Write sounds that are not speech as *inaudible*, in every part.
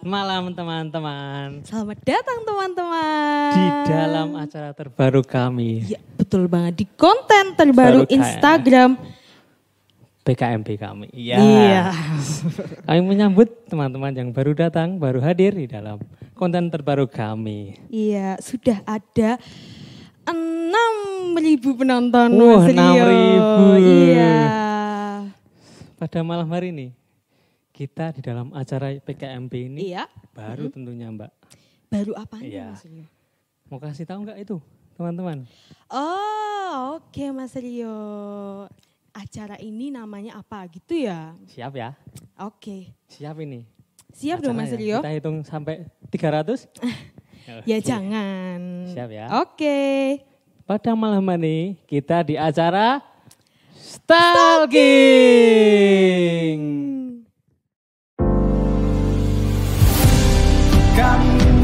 malam teman-teman. Selamat datang teman-teman. Di dalam acara terbaru kami, Ya, betul banget di konten terbaru Baru Instagram. PKMB kami. Iya. Iya. Kami menyambut teman-teman yang baru datang, baru hadir di dalam konten terbaru kami. Iya, sudah ada 6.000 penonton Wah, Rio. 6.000. Iya. Pada malam hari ini, kita di dalam acara PKMB ini Iya. baru tentunya Mbak. Baru apa Iya. Rio? Mau kasih tahu nggak itu teman-teman? Oh, oke Mas Rio. Acara ini namanya apa gitu ya? Siap ya? Oke. Siap ini. Siap dong Mas. Rio? Kita hitung sampai 300. *laughs* Ya jangan. Siap ya. Oke. Pada malam ini kita di acara Stalking. Kami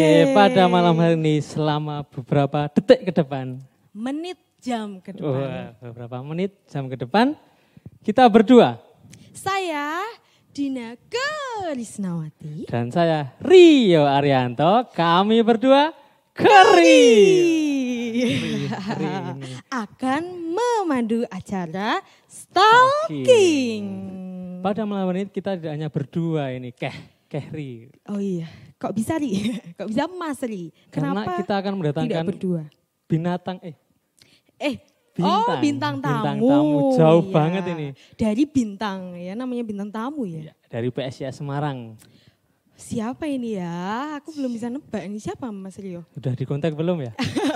Oke, pada malam hari ini selama beberapa detik ke depan, Menit jam ke depan. wah, beberapa menit jam ke depan, kita berdua Saya Dina Karisnawati. dan saya Rio Arianto, kami berdua keri. *laughs* akan memandu acara stalking. Pada malam hari ini kita tidak hanya berdua ini, keh, kehri. Oh iya, kok bisa Ri? *laughs* Kok bisa Mas Ri? Karena Kenapa kita akan tidak mendatangkan berdua? binatang, eh Eh, Bintang. oh bintang tamu. Bintang tamu, jauh Iya. banget ini. Dari bintang ya, namanya bintang tamu ya. ya, dari PSIS Semarang. Siapa ini ya? Aku belum bisa nebak ini siapa Mas Rio? *laughs* Udah dikontak belum ya?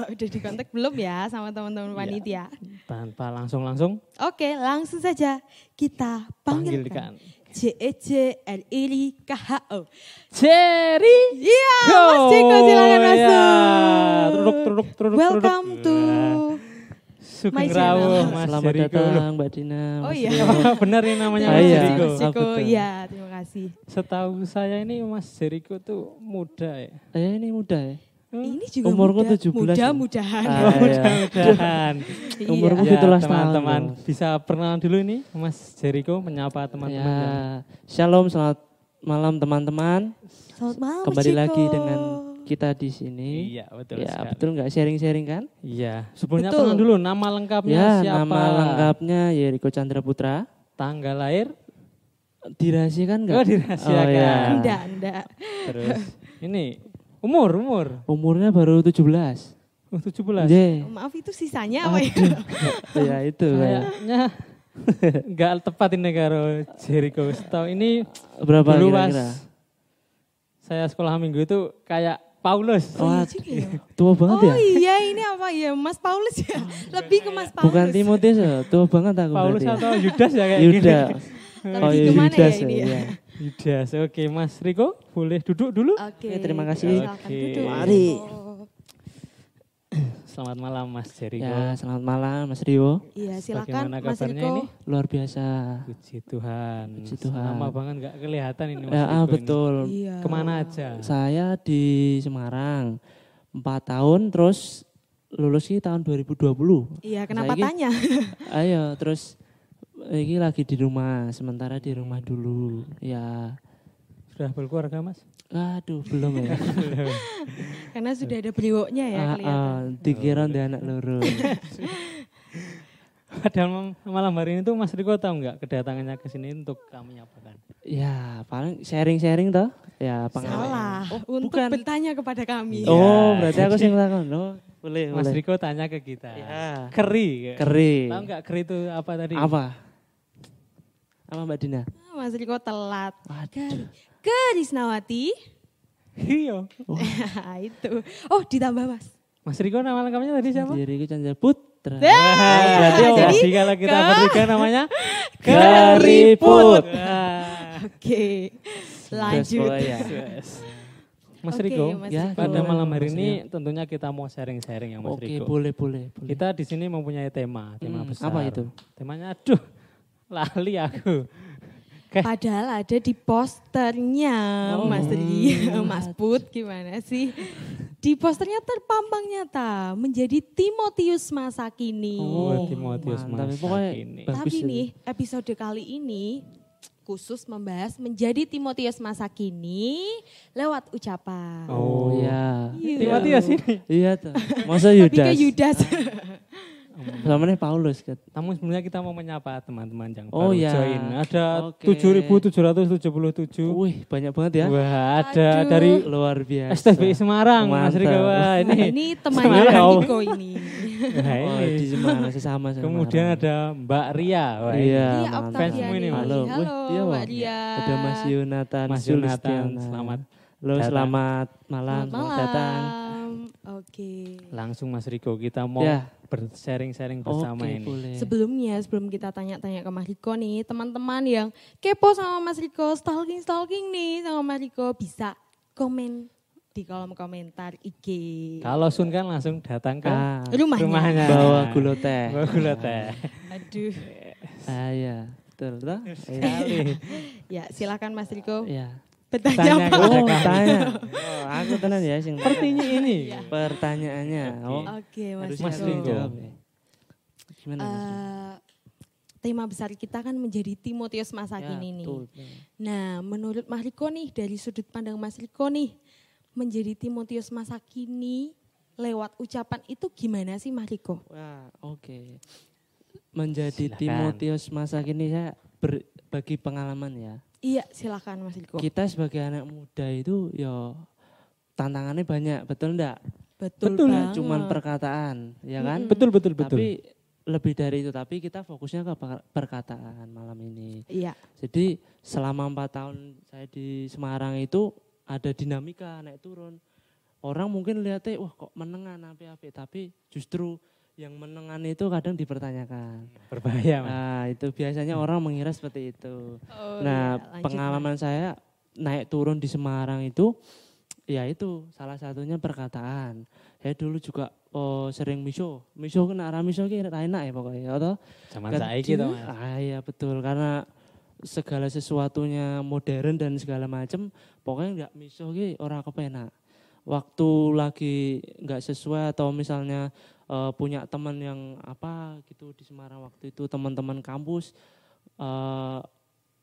Udah dikontak belum ya sama teman-teman Iya. panitia? Tanpa langsung-langsung Oke, langsung saja kita panggilkan. panggilkan. C E C L I R I K H O. Cherry. Iya, Go. Mas Ciko silakan Ya. masuk. Truduk, truduk, truduk, Welcome truduk. to Sugeng my Rawuh. Mas Selamat Jericho. datang Mbak Dina. Oh Mas iya. Rio. *laughs* Benar ini namanya Ah, Mas iya. Jericho. Mas Ciko, betul. iya terima kasih. Setahu saya ini Mas Jericho tuh muda ya. Eh ini muda ya. Ini juga Umurku muda, 17 ya. mudah-mudahan. Ah, iya. Mudah-mudahan. *laughs* Iya. Umurku Ya, 17 tahun. teman-teman bisa perkenalan dulu ini Mas Jericho menyapa teman-teman. Ya, yang- shalom, selamat malam teman-teman. Selamat malam Mas Kembali Ciko. lagi dengan kita di sini. Iya, betul ya, sekali. betul nggak sharing-sharing kan? Iya, sebelumnya Betul. perkenalan dulu nama lengkapnya Ya, siapa? nama lengkapnya Yeriko Chandra Putra. Tanggal lahir? Dirahasiakan nggak? Oh, dirahasiakan. Oh, ya. Enggak, enggak. Terus ini umur, umur. Umurnya baru 17. Oh, 17. Ye. Maaf itu sisanya apa ya? ya itu kayak Kayaknya *laughs* enggak tepat ini karo Jericho. Setahu ini berapa dulu pas kira-kira? saya sekolah minggu itu kayak Paulus. Oh, iya ya. tua banget Oh ya? iya ini apa ya Mas Paulus ya? *laughs* *laughs* Lebih ke Mas Paulus. Bukan Timotius ya? Tua banget aku Paulus berarti. atau Yudas ya kayak Yuda. gini. Lebih Oh iya, ke mana Yudas ya ini ya? Iya. Yudas. Oke, Mas Riko boleh duduk dulu? Oke, Oke, terima kasih. silakan Oke. duduk. Mari. Oh, Selamat malam Mas Jericho. Ya, selamat malam Mas Rio. Iya silakan Bagaimana Mas kabarnya Riko. ini? Luar biasa. Puji Tuhan. Puji Tuhan. Lama banget nggak kelihatan ini Mas Ya, ah, Riko ini. betul. Iya. Ke mana aja? Saya di Semarang. Empat tahun terus lulus sih tahun 2020. Iya kenapa Saiki- tanya? Ayo terus ini lagi di rumah, sementara di rumah dulu. Ya, Sudah berkeluarga Mas? aduh belum ya. *laughs* Karena sudah ada brewoknya ya Ah, kelihatan. ah, dikira dia anak loro. *laughs* Padahal malam hari ini tuh Mas Riko tahu nggak kedatangannya ke sini untuk kami apakan? ya, paling sharing-sharing toh. Ya, pengalaman. Salah. Untuk bukan. bertanya kepada kami. Oh, Iya. berarti aku sih ngelakuin. Oh, boleh, Mas boleh. Riko tanya ke kita. Ya. Keri. Keri. Tahu nggak keri itu apa tadi? Apa? Apa Mbak Dina? Mas Mas Riko telat. Waduh. Kerisnawati. Iya. *laughs* itu. Oh, ditambah Mas. Mas Riko nama lengkapnya tadi siapa? Diriku Chandra Putra. Ah, Berarti jadi jadi kalau kita ke- bertiga namanya Keriput. Nah, Oke. Lanjut. Best boy ya. Mas Oke, Riko, Mas Ya, Riko. pada malam hari Mas ini tentunya kita mau sharing-sharing ya Mas Oke, Riko. boleh, boleh, boleh. Kita di sini mempunyai tema, tema Hmm, besar. apa itu? Temanya aduh, lali aku. *laughs* Padahal ada di posternya Oh. Mas Ri, *laughs* Mas Put gimana sih? Di posternya terpampang nyata menjadi Timotius masa kini. Oh, Timotius mantap. masa Pokoknya kini. Tapi nih episode kali ini khusus membahas menjadi Timotius masa kini lewat ucapan. Oh, ya. Iya. Timotius ini. Iya tuh. Masa Tapi ke Yudas? *laughs* Nih Paulus kan. Namun sebenarnya kita mau menyapa teman-teman yang Oh, baru ya. join. Ada Oke. 7.777. Wih, banyak banget ya. Wah, ada Aduh. dari Luar biasa. STBI Semarang, Mas Mantap. Riko. Wah, ini. ini temannya Semarang. Mas Riko ini. Oh, ini. di Semarang sesama sama. Kemudian ada Mbak Ria. Wah, ini. Iya, Iya, mantap. Fansmu ini, Mas. Halo, Halo, Wih, iya, Mbak. Ria. Ada Mas Yonatan. Mas Yonatan, Sulistiana. selamat Halo, datang. selamat malam. Selamat Selamat datang. malam. Oke. Langsung Mas Riko kita mau Ya. Bersharing-sharing bersama Oke, ini. boleh. Sebelumnya, sebelum kita tanya-tanya ke Mas Riko nih, teman-teman yang kepo sama Mas Riko, stalking-stalking nih sama Mas Riko, bisa komen di kolom komentar IG. Kalau Sun kan langsung datang ke Ah, Rumahnya. rumahnya. bawa *laughs* gula teh. Bawa gula teh. Aduh. Ah, iya. Betul, toh? Iya. *laughs* Ya, silakan Mas Riko Iya. Bertanya Tanya apa? Oh, kami. tanya. Oh, aku tenan ya sing Sepertinya ini. pertanyaannya. Oh, Oke, Mas harusnya Mas. Riko. jawab ya. Gimana Mas? Eh, tema besar kita kan menjadi Timotius masa Ya, kini nih. betul. Nah, menurut Mas Riko nih, dari sudut pandang Mas Riko nih, menjadi Timotius masa kini lewat ucapan itu gimana sih Mas Riko? Wah, oke. Menjadi Silakan. Timotius masa kini saya berbagi pengalaman ya. Iya, silakan Mas Riko. Kita sebagai anak muda itu ya tantangannya banyak, betul enggak? Betul, Betul. banget. Cuman perkataan, ya kan? Mm-mm. Betul betul betul. Tapi lebih dari itu, tapi kita fokusnya ke per- perkataan malam ini. Iya, Jadi selama empat tahun saya di Semarang itu ada dinamika naik turun. Orang mungkin lihatnya wah kok menengan api-api, tapi justru yang menengan itu kadang dipertanyakan. Berbahaya, Mas. Nah itu biasanya orang mengira seperti itu. Oh, nah lanjut, pengalaman saya naik turun di Semarang itu ya itu salah satunya perkataan. Saya dulu juga oh, sering miso, miso kena arah miso ki enak ya pokoknya, atau Zaman saiki to, Mas. Ah iya betul karena segala sesuatunya modern dan segala macam pokoknya nggak miso ki ora kepenak. Waktu lagi nggak sesuai atau misalnya eh, punya teman yang apa gitu di Semarang waktu itu teman-teman kampus eh,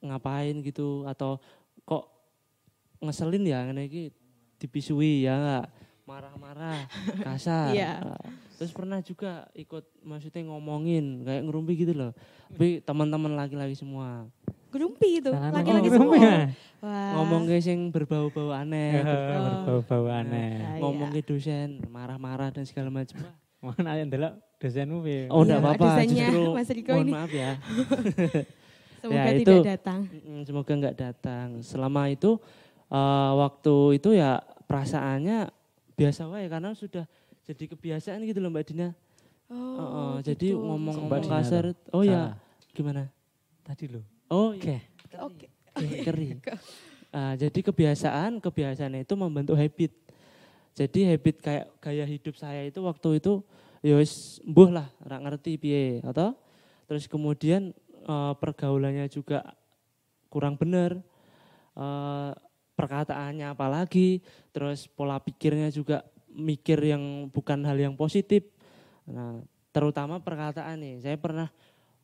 ngapain gitu atau kok ngeselin ya ngene iki dipisui ya nggak marah-marah *laughs* kasar. Iya. Nah, Terus pernah juga ikut maksudnya ngomongin kayak ngerumpi gitu loh. Tapi teman-teman laki-laki semua Gerumpi itu, Jangan laki-laki ngomong semua. ya. Wah. ngomong ke sing berbau-bau aneh, *laughs* Berbau-bau aneh. Ah, ngomong iya. ke dosen marah-marah dan segala macam. Wah, Mana yang delok dosenmu piye? Oh enggak Iya, apa-apa, dosennya justru Mas Riko mohon ini. maaf ya. *laughs* Semoga Ya, tidak itu- datang. Semoga nggak datang. Selama itu eh, waktu itu ya perasaannya biasa wae karena sudah jadi kebiasaan gitu loh Mbak Dina. Oh, Heeh, jadi gitu. ngomong-ngomong Mbak Dina kasar. Oh ya, gimana? Tadi loh. Oh Oke. iya. Oke. *laughs* Keri. Ah, jadi kebiasaan, kebiasaan itu membentuk habit. Jadi habit kayak gaya hidup saya itu waktu itu ya wis mbuh lah, ora ngerti piye atau terus kemudian eh, pergaulannya juga kurang bener. Eh, perkataannya apalagi, terus pola pikirnya juga mikir yang bukan hal yang positif. Nah, terutama perkataan nih. Saya pernah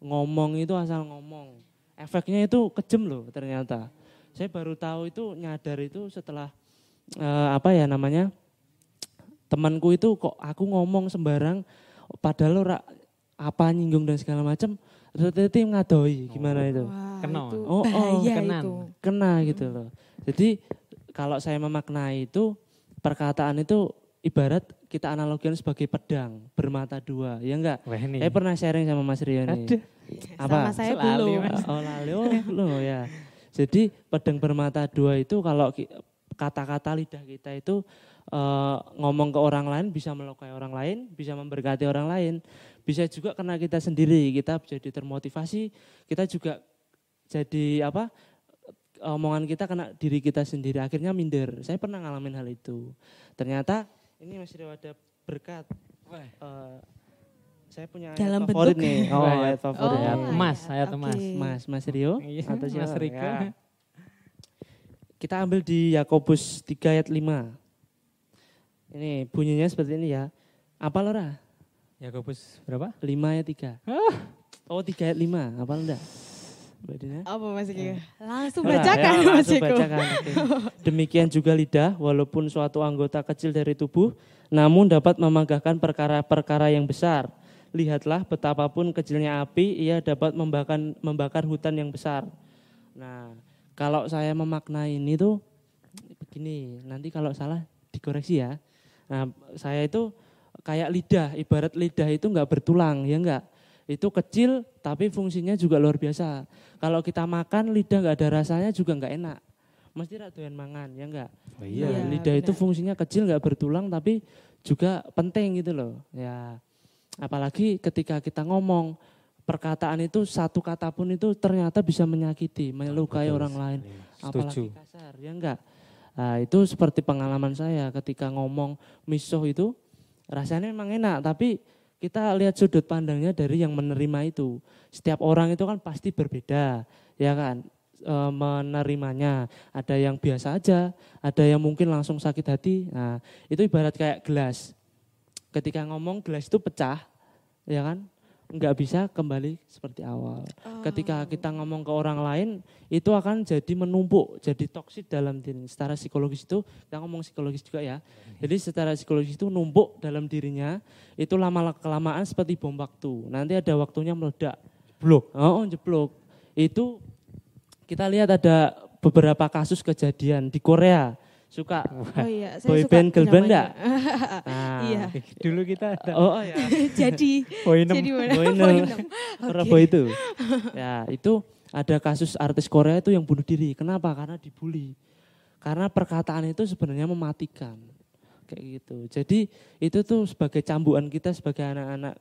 ngomong itu asal ngomong. Efeknya itu kejem loh ternyata. Saya baru tahu itu nyadar itu setelah eh, apa ya namanya? Temanku itu kok aku ngomong sembarang padahal ora apa nyinggung dan segala macam ternyata ngadoi gimana itu Kena. itu Oh, oh, itu. kena gitu loh. Jadi kalau saya memaknai itu perkataan itu ibarat kita analogikan sebagai pedang bermata dua, ya enggak? Saya pernah sharing sama Mas Rio nih. Aduh. Apa? Sama saya belum. Mas. Oh lalu oh, lo ya. Jadi pedang bermata dua itu kalau kata-kata lidah kita itu eh, ngomong ke orang lain bisa melukai orang lain, bisa memberkati orang lain, bisa juga karena kita sendiri kita jadi termotivasi, kita juga jadi apa omongan kita kena diri kita sendiri akhirnya minder. Saya pernah ngalamin hal itu. Ternyata ini masih ada berkat. Eh, saya punya ayat Dalam favorit bentuk- nih. Oh, Ayat- ayat favorit. ayat Oh, emas, ayat, ayat oke. emas. Mas, Mas Rio Iya, atau Mas? Riko. Ya. Kita ambil di Yakobus 3 ayat 5. Ini bunyinya seperti ini ya. Apa Lora? Yakobus berapa? 5 ayat 3. Oh 3 ayat 5, apa enggak? Mbak Dina? Apa Mas Eko? Langsung Ora, bacakan ya, Mas langsung Eko. bacakan. Demikian juga lidah, walaupun suatu anggota kecil dari tubuh, namun dapat memegahkan perkara-perkara yang besar. Lihatlah betapapun kecilnya api, ia dapat membakar, membakar hutan yang besar. Nah, kalau saya memaknai ini tuh begini, nanti kalau salah dikoreksi ya. Nah, saya itu kayak lidah, ibarat lidah itu enggak bertulang, ya enggak? Itu kecil tapi fungsinya juga luar biasa. Kalau kita makan lidah enggak ada rasanya juga enggak enak. Mesti rak doyan mangan, ya enggak? Oh Iya, Nah, lidah itu benar. fungsinya kecil nggak bertulang tapi juga penting gitu loh. Ya, apalagi ketika kita ngomong perkataan itu satu kata pun itu ternyata bisa menyakiti, melukai Betul orang lain, Mas. apalagi kasar, ya enggak. Nah, itu seperti pengalaman saya ketika ngomong misuh itu rasanya memang enak, tapi kita lihat sudut pandangnya dari yang menerima itu. Setiap orang itu kan pasti berbeda, ya kan? E, menerimanya. Ada yang biasa aja, ada yang mungkin langsung sakit hati. Nah, itu ibarat kayak gelas. Ketika ngomong gelas itu pecah, ya kan? Nggak bisa kembali seperti awal. Ketika kita ngomong ke orang lain, itu akan jadi menumpuk, jadi toksik dalam diri. Secara psikologis itu, kita ngomong psikologis juga ya. Jadi secara psikologis itu numpuk dalam dirinya, itu lama kelamaan seperti bom waktu. Nanti ada waktunya meledak. Blok. Oh, jeblok. Itu kita lihat ada beberapa kasus kejadian di Korea. Suka Oh iya, saya boy suka band, girl band dramanya. *laughs* Nah, Iya. Dulu kita ada Oh, oh ya. *laughs* Jadi poin jadi mana? Boinem. Rebo itu. *laughs* Ya, itu ada kasus artis Korea itu yang bunuh diri. Kenapa? Karena dibully. Karena perkataan itu sebenarnya mematikan. Kayak gitu. Jadi itu tuh sebagai cambuan kita sebagai anak-anak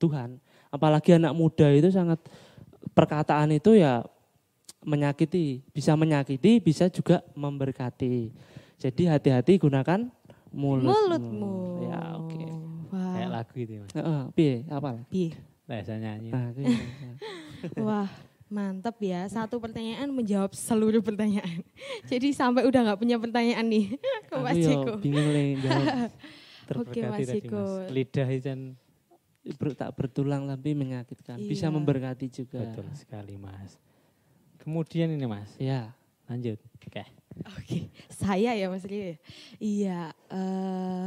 Tuhan. Apalagi anak muda itu sangat perkataan itu ya menyakiti, bisa menyakiti, bisa juga memberkati. Jadi hati-hati gunakan mulutmu. Mulutmu. Ya, oke. kayak Wah. lagu itu Mas. Heeh, piye? Apa? Piye? Biasa nyanyi. Nah. *laughs* Wah, mantap ya. Satu pertanyaan menjawab seluruh pertanyaan. *laughs* Jadi sampai udah nggak punya pertanyaan nih *laughs* ke Mas Aku yo Jeko. bingung le jawab. Oke, Mas. Mas. Lidah itu kan Ber- tak bertulang tapi menyakitkan. Bisa Iya. memberkati juga. betul sekali Mas. Kemudian ini Mas, Ya. lanjut. Oke. Oke, saya ya Mas Rio. ya? Iya, eh,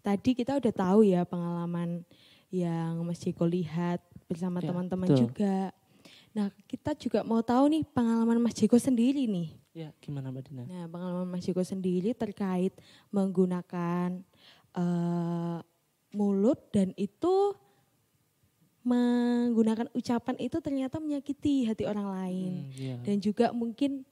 tadi kita udah tahu ya pengalaman yang Mas Jeko lihat bersama Ya, teman-teman betul. juga. Nah, kita juga mau tahu nih pengalaman Mas Jeko sendiri nih. Ya, gimana Mbak Dina? Nah, pengalaman Mas Jeko sendiri terkait menggunakan eh, mulut dan itu menggunakan ucapan itu ternyata menyakiti hati orang lain Hmm, iya. dan juga mungkin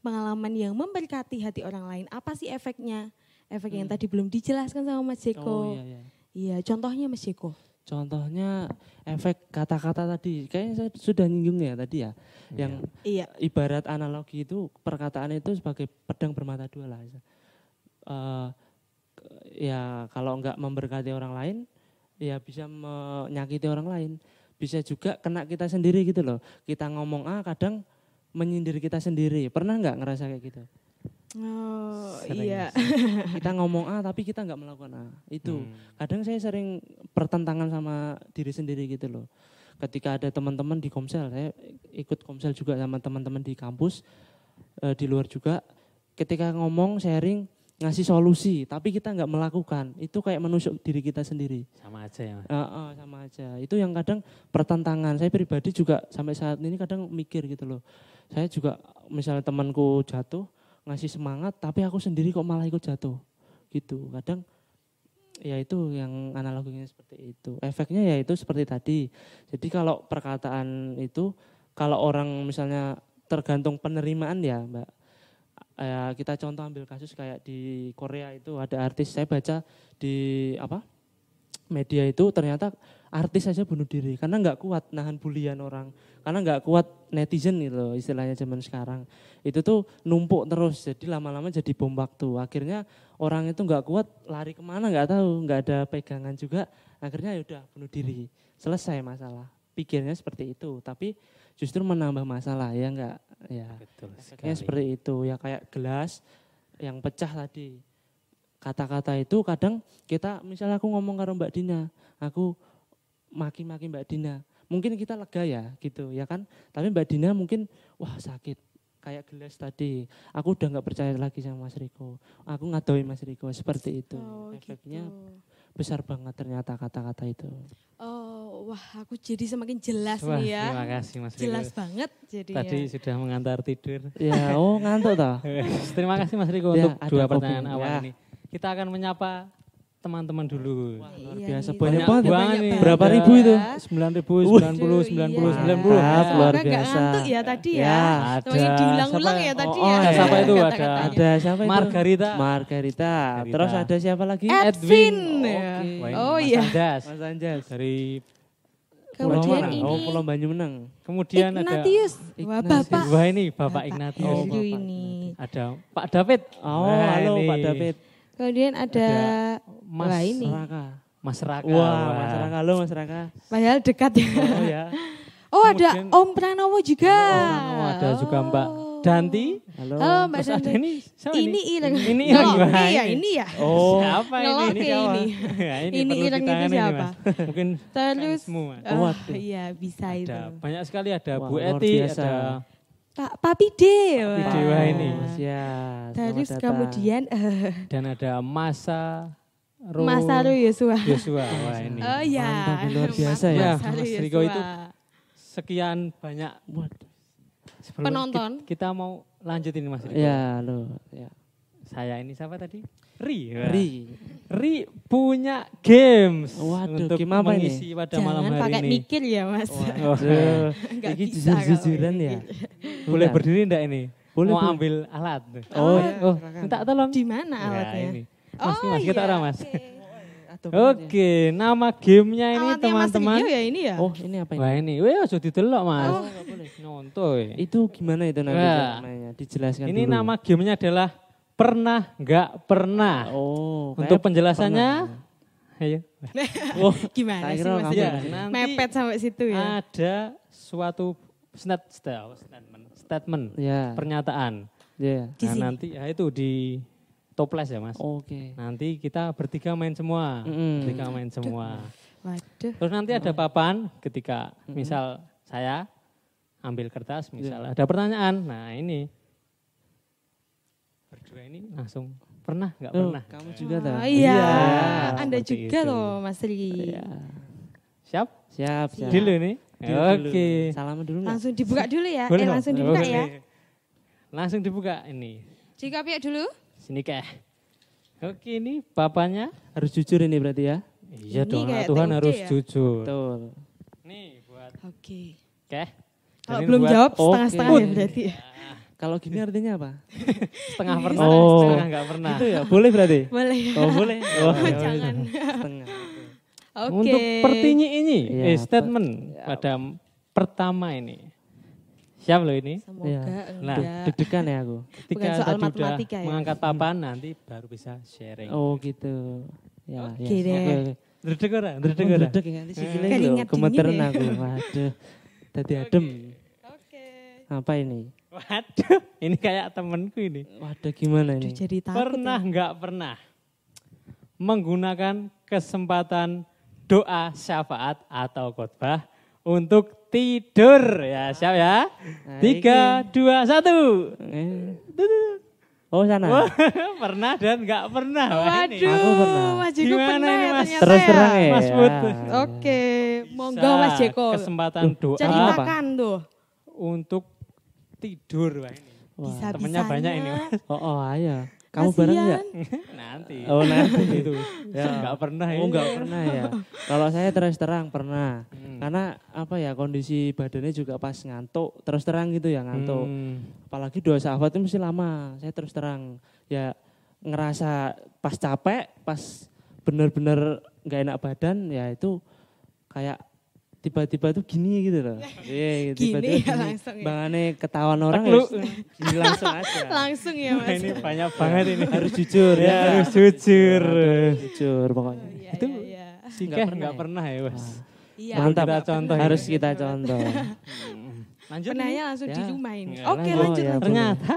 pengalaman yang memberkati hati orang lain. Apa sih efeknya? Efek yang Hmm. tadi belum dijelaskan sama Mas Jeko. Oh iya, iya. Iya, contohnya Mas Jeko. Contohnya efek kata-kata tadi, kayaknya saya sudah nyinggung ya tadi ya, yang Iya. ibarat analogi itu perkataan itu sebagai pedang bermata dua lah. Eh, ya kalau nggak memberkati orang lain, ya bisa menyakiti orang lain. Bisa juga kena kita sendiri gitu loh. Kita ngomong A kadang menyindir kita sendiri. Pernah nggak ngerasa kayak gitu? Oh, Sering. iya. Kita ngomong A tapi kita nggak melakukan A. Itu. Hmm. Kadang saya sering pertentangan sama diri sendiri gitu loh. Ketika ada teman-teman di Komsel, saya ikut Komsel juga sama teman-teman di kampus, eh, di luar juga. Ketika ngomong, sharing, ngasih solusi, tapi kita nggak melakukan, itu kayak menusuk diri kita sendiri. sama aja ya Mas. Eh, eh, sama aja. Itu yang kadang pertentangan. Saya pribadi juga sampai saat ini kadang mikir gitu loh. Saya juga misalnya temanku jatuh, ngasih semangat, tapi aku sendiri kok malah ikut jatuh. Gitu. Kadang ya itu yang analoginya seperti itu. Efeknya ya itu seperti tadi. Jadi kalau perkataan itu kalau orang misalnya tergantung penerimaan ya mbak. Eh, kita contoh ambil kasus kayak di Korea itu ada artis saya baca di apa media itu ternyata artis saja bunuh diri karena nggak kuat nahan bulian orang karena nggak kuat netizen gitu loh istilahnya zaman sekarang. Itu tuh numpuk terus jadi lama-lama jadi bom waktu. Akhirnya orang itu nggak kuat lari ke mana nggak tahu nggak ada pegangan juga. Akhirnya ya udah bunuh diri. Selesai masalah. Pikirnya seperti itu tapi justru menambah masalah ya nggak ya Betul efeknya seperti itu. Ya kayak gelas yang pecah tadi. Kata-kata itu kadang kita misalnya aku ngomong karo Mbak Dina aku maki-maki Mbak Dina. Mungkin kita lega ya gitu ya kan? Tapi Mbak Dina mungkin wah sakit. Kayak gelas tadi. Aku udah nggak percaya lagi sama Mas Riko. Aku ngadoin Mas Riko seperti itu. Oh, efeknya gitu. besar banget ternyata kata-kata itu. Oh, wah aku jadi semakin jelas Wah, nih ya. terima kasih Mas Riko. Jelas banget jadi Tadi ya. sudah mengantar tidur. ya oh ngantuk toh *laughs* Terima kasih Mas Riko Ya, untuk ada dua kopi. pertanyaan awal Ya. ini. Kita akan menyapa teman-teman dulu. luar Iya biasa nih, banyak Banyak banget ya. banget nih. Berapa Ada ribu itu? 9 ribu, Wih. 90, 90, Iya. 90. Mantap, Ya. luar biasa. ngantuk ya tadi ya. Ya, ada. Diulang-ulang Siapa ya ya? tadi Oh, ya. oh, siapa itu? Ada. Ada siapa itu? Margarita. Margarita. Margarita. Terus ada siapa lagi? Edwin. Oke. ya. Wah, ini Oh Mas iya. Anjas. Mas Anjas. Dari Kemudian Pulau ini Oh, Pulau Banyumenang. kemudian ada Ignatius. Wah, Ignatius. Bapak. Wah ini Bapak Ignatius. Oh, Bapak ini. Ada Pak David. Oh, Wah, halo ini Pak David. Kemudian ada, Mas wah ini. Raka. Mas Raka. Wah, Mas Raka. Halo Mas Raka. Padahal dekat ya. Oh ya. Oh ada Kemudian- Om Pranowo juga. Oh, Pranowo, ada juga Mbak Oh. Danti. Halo. Halo Mbak Terus ada Danti. ini siapa Ini ireng. Ini ireng. Ngelok, Wah, iya ini. ini ya. Oh. *laughs* Siapa ini? Ngelok Ini siapa? ini. *laughs* Ya, ini, Ini ireng itu siapa? Mas. *laughs* Mungkin Terus ah, Waduh. iya bisa itu. ada banyak sekali ada Wah, Bu Eti, biasa. ada Pak Papi D. Papi wah. Dewa ini. Mas ya. Terus datang. kemudian eh, dan ada Masa Ro Mas Haru Yosua. Yosua. Wah ini. Oh iya. Mantap, luar biasa Mas- ya. Mas Riko itu Sekian banyak Waduh. Sebelum Penonton. ki- Kita mau lanjut ini Mas Riko. Ya, halo. Ya. Saya ini siapa tadi? Ri. Wah. Ri. Ri punya games Waduh, untuk game apa ini? mengisi pada malam Jangan hari pakai ini. mikir ya Mas. Waduh. *laughs* Ini jujur-jujuran ya. Boleh berdiri enggak ini? Boleh, Mau boleh. ambil alat. Oh, ya, oh, minta tolong. Di mana Ya, alatnya? ini. Mas, Oh, mas, kita iya, orang mas. Oke. Oke, nama gamenya ini teman-teman. Ya ini ya? Oh, ini apa ini? Wah ini, weh ojo didelok mas. Oh. Nontoy. Itu gimana itu nanti Wah. namanya? Dijelaskan Ini dulu. nama gamenya adalah pernah nggak pernah. Oh, Untuk kayak penjelasannya, ayo. *laughs* Oh, Gimana sih Mas? Ya, nanti Mepet sampai situ ya? ada suatu stat- stat- statement, statement, ya. pernyataan. Ya. Nah, nanti ya itu di toples ya mas. Oke. Nanti kita bertiga main semua, Mm-mm. bertiga main semua. Waduh. Terus nanti ada papan ketika misal saya ambil kertas, misal Iya. ada pertanyaan. Nah ini berdua ini langsung pernah nggak pernah? kamu juga tuh. Oh iya, Iya, Anda seperti juga itu. loh Mas Ri. Iya. Siap? Siap, siap. Dulu nih. Dulu. Oke. Salaman dulu nggak? Langsung dibuka dulu ya? Boleh eh langsung dibuka Boleh. ya? Langsung dibuka ini. Jika pihak dulu? Sini keh. Oke ini bapaknya. Harus jujur ini berarti ya? Iya Ini dong, kayak Tuhan TUD harus ya? jujur. Betul. Nih buat Oke. keh. Kalau belum buat jawab Oke. setengah-setengah ya berarti. *laughs* Kalau gini artinya apa? *laughs* setengah pernah, Oh. setengah nggak pernah. Itu ya, boleh berarti? Boleh. Oh, boleh. Oh, *laughs* Oh, jangan. setengah. Oke. Untuk pertinyi ini, Iya, eh, statement ya. pada pertama ini. Siap loh ini. Semoga Iya. Nah. Deg-degan ya aku. Ketika Bukan soal tadi udah matematika ya? mengangkat papan, nanti baru bisa sharing. Oh gitu. Ya, Oke ya. deh. Oke. Dredeg ora? Aku Dredeg ora? Dredeg ya, nanti sikile lho, gemeteran ya. aku. Waduh. Tadi adem. Oke. Apa ini? Waduh, *laughs* ini kayak temenku ini. Waduh gimana Aduh, ini? jadi takut Pernah ya. nggak pernah menggunakan kesempatan doa syafaat atau khotbah untuk tidur ya siap ya Nah, tiga dua satu Eh. Oh sana. *laughs* Pernah dan nggak pernah. Waduh, Aku pernah. Mas Jeko Gimana pernah ini, ya Mas? ternyata Terus ya. terang ya. Mas Bud. Oke, monggo Mas Jeko. kesempatan doa Ceritakan tuh. untuk tidur Wah, ini. Bisa temennya banyak ini, Mas. Oh, oh ayo. Kamu bareng nggak? *laughs* Nanti. Oh nanti *laughs* itu. Ya. *laughs* Enggak pernah ya. Oh enggak pernah ya. Kalau saya terus terang pernah. Hmm. Karena apa ya kondisi badannya juga pas ngantuk, terus terang gitu ya ngantuk. Hmm. Apalagi dua sahabat itu mesti lama. Saya terus terang ya ngerasa pas capek, pas bener-bener nggak enak badan ya itu kayak tiba-tiba tuh gini gitu loh. Iya, *laughs* gitu, Gini tiba-tiba ya langsung ya. Bangane ketahuan orang Tekluk. ya gini langsung aja. *laughs* Langsung ya mas. ini banyak banget ini. harus jujur ya, ya. harus jujur. Harus jujur pokoknya. Iya, Itu iya, iya. Sike Nggak pernah enggak ya? pernah ya, Mas. Iya. Mantap. Kita contoh. Harus kita contoh. *laughs* Lanjut. Penanya langsung Ya. di rumah ini. Ya, Oke lanjut. lanjut Oh, ya. Ternyata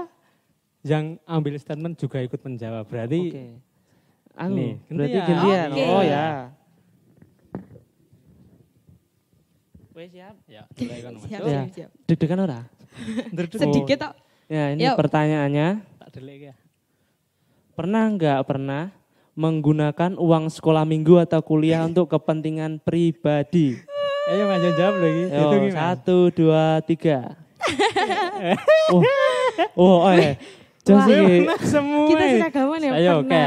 yang ambil statement juga ikut menjawab. Berarti Oke. Anu, Nih, berarti gantian. gantian. Oke. Oh ya. Wes siap. ya, mulai kan, Mas. Siap, Ya. siap, siap. Deg-degan ora? Sedikit tok. Ya, ini Yuk. pertanyaannya. Tak delik ya. Pernah nggak pernah menggunakan uang sekolah minggu atau kuliah *laughs* untuk kepentingan pribadi? Ayo Mas jawab lagi. Yo, Itu gimana? satu, dua, tiga. *laughs* oh, oh, oh ya. Wah. iki. Pernah semua. Kita seragaman ya Ayo, oke.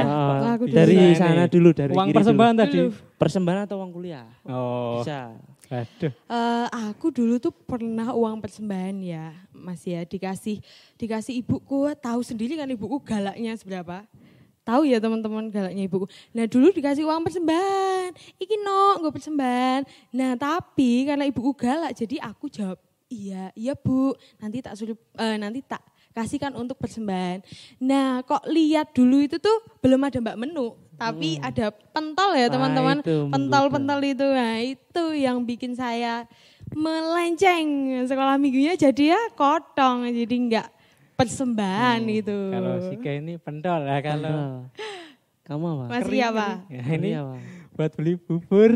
Dari sana dulu, dari Uang kiri persembahan dulu. tadi. Persembahan atau uang kuliah? Oh, Bisa. Aduh. Eh, aku dulu tuh pernah uang persembahan ya, Mas ya, dikasih dikasih ibuku, tahu sendiri kan ibuku galaknya seberapa. Tahu ya teman-teman galaknya ibuku. Nah dulu dikasih uang persembahan, iki no, gue persembahan. Nah tapi karena ibuku galak, jadi aku jawab iya, iya bu, nanti tak suruh, eh, nanti tak kasihkan untuk persembahan. Nah kok lihat dulu itu tuh belum ada mbak menu, tapi ada pentol ya Nah, teman-teman, itu menggoda. pentol-pentol itu, nah itu yang bikin saya melenceng sekolah minggunya jadi ya kotong, jadi enggak persembahan gitu. Kalau Sika ini pentol ya kalau Oh. Kamu apa? Mas Ria apa? ya, ini apa? buat beli bubur.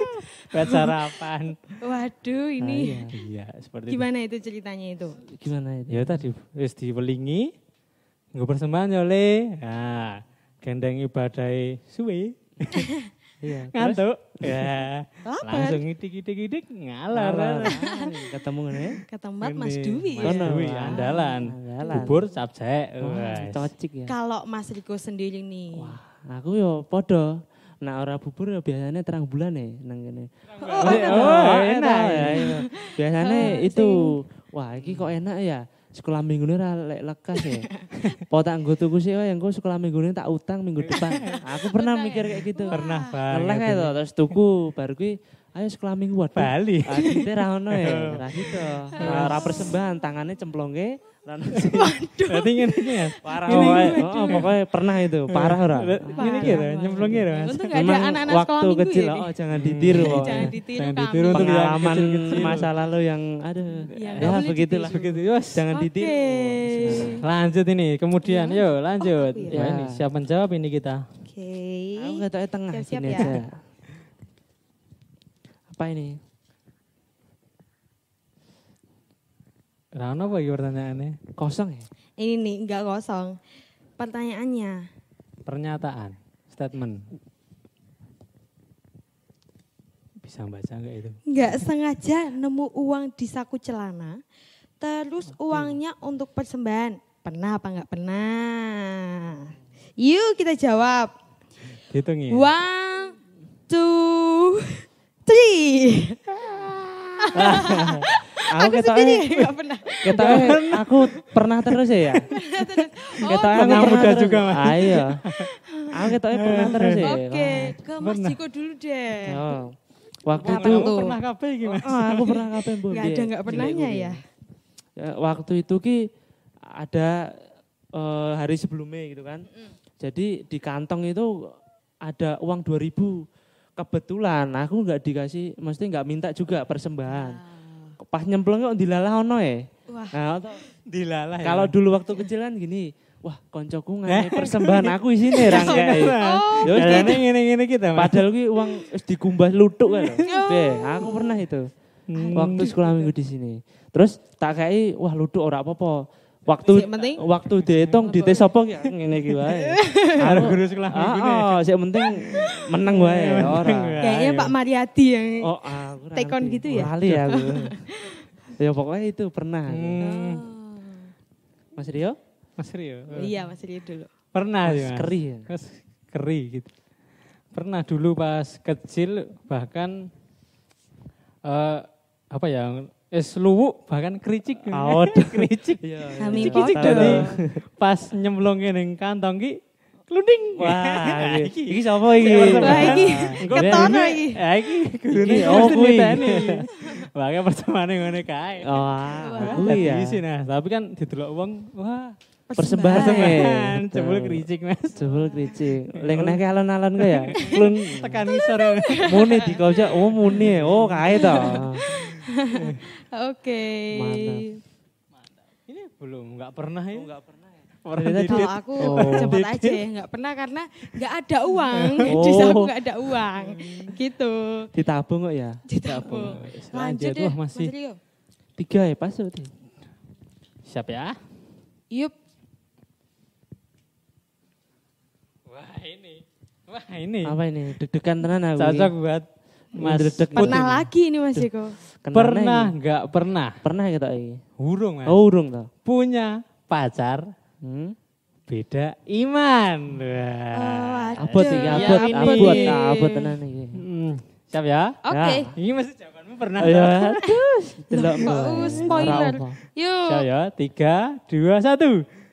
*laughs* buat sarapan. Waduh ini Ah, iya. Iya, seperti gimana itu ceritanya itu? Gimana itu. itu? Ya tadi wis diwelingi nggo persembahan ya le. Nah, gendeng ibadai suwe. *laughs* Iya. terus? Ngantuk. Ya. Langsung idik-idik-idik ngalor. Alah, Ketemu nih. Ketempat Mas Ini, Dwi Mas ya. Dwi, andalan. andalan. Bubur capcek. Cocik ya. Kalau Mas Riko sendiri nih. Wah, aku yo podo. Nah, ora bubur ya biasanya terang bulan ya nang kene. Oh, Oh, enak enak. ya. Biasanya Eh, itu wah iki kok enak ya. Sekolah minggu ini lek lekas ya. *laughs* Po tak nggo tuku sih yang engko sekolah minggu ini tak utang minggu *laughs* depan. Aku pernah mikir kayak gitu. Pernah Ngeleh banget. kayak to, terus tuku baru kuwi ayo sekolah minggu waduh. Bali. Ra ono ya. *laughs* Ra gitu. Ra ra persembahan, tangannya cemplonge sih. *laughs* Berarti ngene iki ya. Parah pokoknya, oh, pokoknya pernah itu, parah ora. Ini gitu, nyemplung gitu, Mas. Untung gak ada Memang anak-anak sekolah waktu kecil, ya. oh jangan ditiru Jangan pokoknya. ditiru Jangan ditiru untuk Pengalaman masa lalu yang aduh, Ya, ya, boleh begitulah. Begitu, Yos. Jangan ditiru. Lanjut ini, kemudian Iya. yuk lanjut. aku Wah, ya? ini siap menjawab ini kita. Oke. Aku ketoknya tengah sini ya. aja. Apa ini? Rano apa pertanyaannya? Kosong ya? Ini nih enggak kosong. Pertanyaannya. Pernyataan, statement. Bisa baca enggak itu? Enggak sengaja nemu uang di saku celana. Terus uangnya untuk persembahan. Pernah apa enggak pernah? Yuk kita jawab. Hitung ya. One, two, three. *laughs* Aku Aku sendiri enggak pernah. ketoknya aku pernah terus ya. *laughs* Oh, aku Anak pernah muda terus. juga, Mas. Ah, iya. *laughs* Aku ketoknya pernah terus ya. Oke, ke Mas. Jiko dulu deh. Oh. Waktu itu tuh? Kamu pernah iki, Mas? Oh, aku pernah kapan Bu? Enggak ada cilik pernahnya ya. Ya, waktu itu ki ada eh, hari sebelumnya gitu kan. Jadi di kantong itu ada uang 2000. Kebetulan aku nggak dikasih, mesti nggak minta juga persembahan. Pas nyemplung kok dilalah ono ya. Wah. Nah, atau- Dilalah ya. kalau dulu waktu kecil kan gini, wah koncoku ngasih persembahan aku di sini *laughs* rangkai. Oh, Ya wis, Caranya ngene-ngene kita, Mas. Padahal ki uang wis dikumbah lutuk kan. *laughs* Be, aku pernah itu. Hmm. Waktu sekolah minggu di sini. Terus tak kei wah lutuk ora apa-apa. Waktu Sing penting? waktu dihitung di tes apa ya *laughs* ngene iki wae. *laughs* Harus guru sekolah minggu nih. Ah, oh, sing penting menang wae ora. Kayaknya. Pak Mariadi yang Oh, aku ora *laughs* Take on ngerti. gitu ya? Lali aku. ya pokoknya itu pernah. Hmm. Oh. Mas Rio? Mas Rio. Iya Mas Rio dulu. Pernah Pas ya. Mas. keri ya. Mas keri gitu. Pernah dulu pas kecil bahkan eh apa ya? Es luwuk bahkan kericik. Aduh. *laughs* kericik. Iya. Kami Kericik dari pas nyemplungin ning kantong ki kluding. *laughs* Wah, iki iki sapa Wah, iki? iki Engko ketono iki. Ya iki gurune oh kuwi. Makanya *laughs* pertemanan ngene kae. Oh, Wah. kuwi ya. Isi nah, tapi kan didelok wong, wah, Persembahan. persembahan jebul kericik Mas. Jebul kricik. Lek nek alon-alon kok ya. Klun Tekan ngisor muni dikojak, oh muni. Oh, kae to. *laughs* Oke. Mantap. Ini belum, enggak pernah ini. enggak pernah ya. Pernah didit. Kalau aku Oh. cepet aja ya, nggak pernah karena nggak ada uang. *laughs* Oh. Di saku nggak ada uang, gitu. Ditabung kok ya. Ditabung. Lanjut, Lanjut deh, wah masih. Mas Rio. Tiga ya pas tuh. Siap ya? Yup. Wah ini. Wah ini. Apa ini? Deg-degan tenan aku. Cocok buat Mas. Dedek. Pernah Putin. lagi ini Mas Eko. Pernah enggak pernah? Pernah kita ini. Hurung Mas. Oh, hurung toh. Punya pacar. Hmm? Beda iman. Oh, Wah. Apa sih? Apa? Apa? ya, abot, iya, nah, abot, tenan iki. Hmm. Siap ya? Oke. Okay. Ya. Ini masih jawabanmu pernah. Ayo, *laughs* terus. Delok. Spoiler. Yuk. Siap ya? 3 2 1.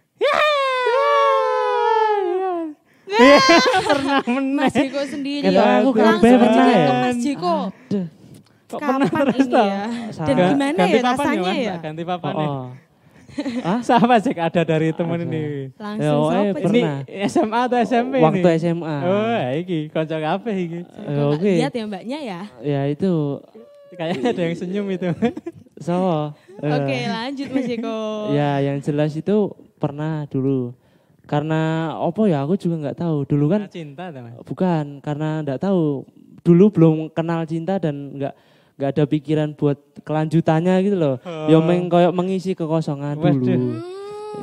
*laughs* pernah menang. Mas Jeko sendiri Kata ya. aku Langsung aja pernah ke ya. Mas Jeko. Aduh. Kok pernah Kapan terus ini ya? Dan gimana Ganti ya papan rasanya ya? Ganti papan Oh, oh. Siapa Jack ada dari temen Ada. ini? Langsung Ya, oh, eh, sopo Ini Pernah. SMA atau SMP Waktu ini? SMA. Oh, ya iki kanca kabeh iki. Eh, nggak Oke. lihat ya mbaknya ya? Ya itu Kayaknya ada yang senyum itu. so. eh, Oke lanjut Mas Jeko. Ya yang jelas itu pernah dulu. Karena opo ya aku juga nggak tahu. Dulu kan cinta ta, Mas? bukan karena nggak tahu. Dulu belum kenal cinta dan nggak nggak ada pikiran buat kelanjutannya gitu loh. Ya meng koyok mengisi kekosongan Waduh. dulu. Hmm,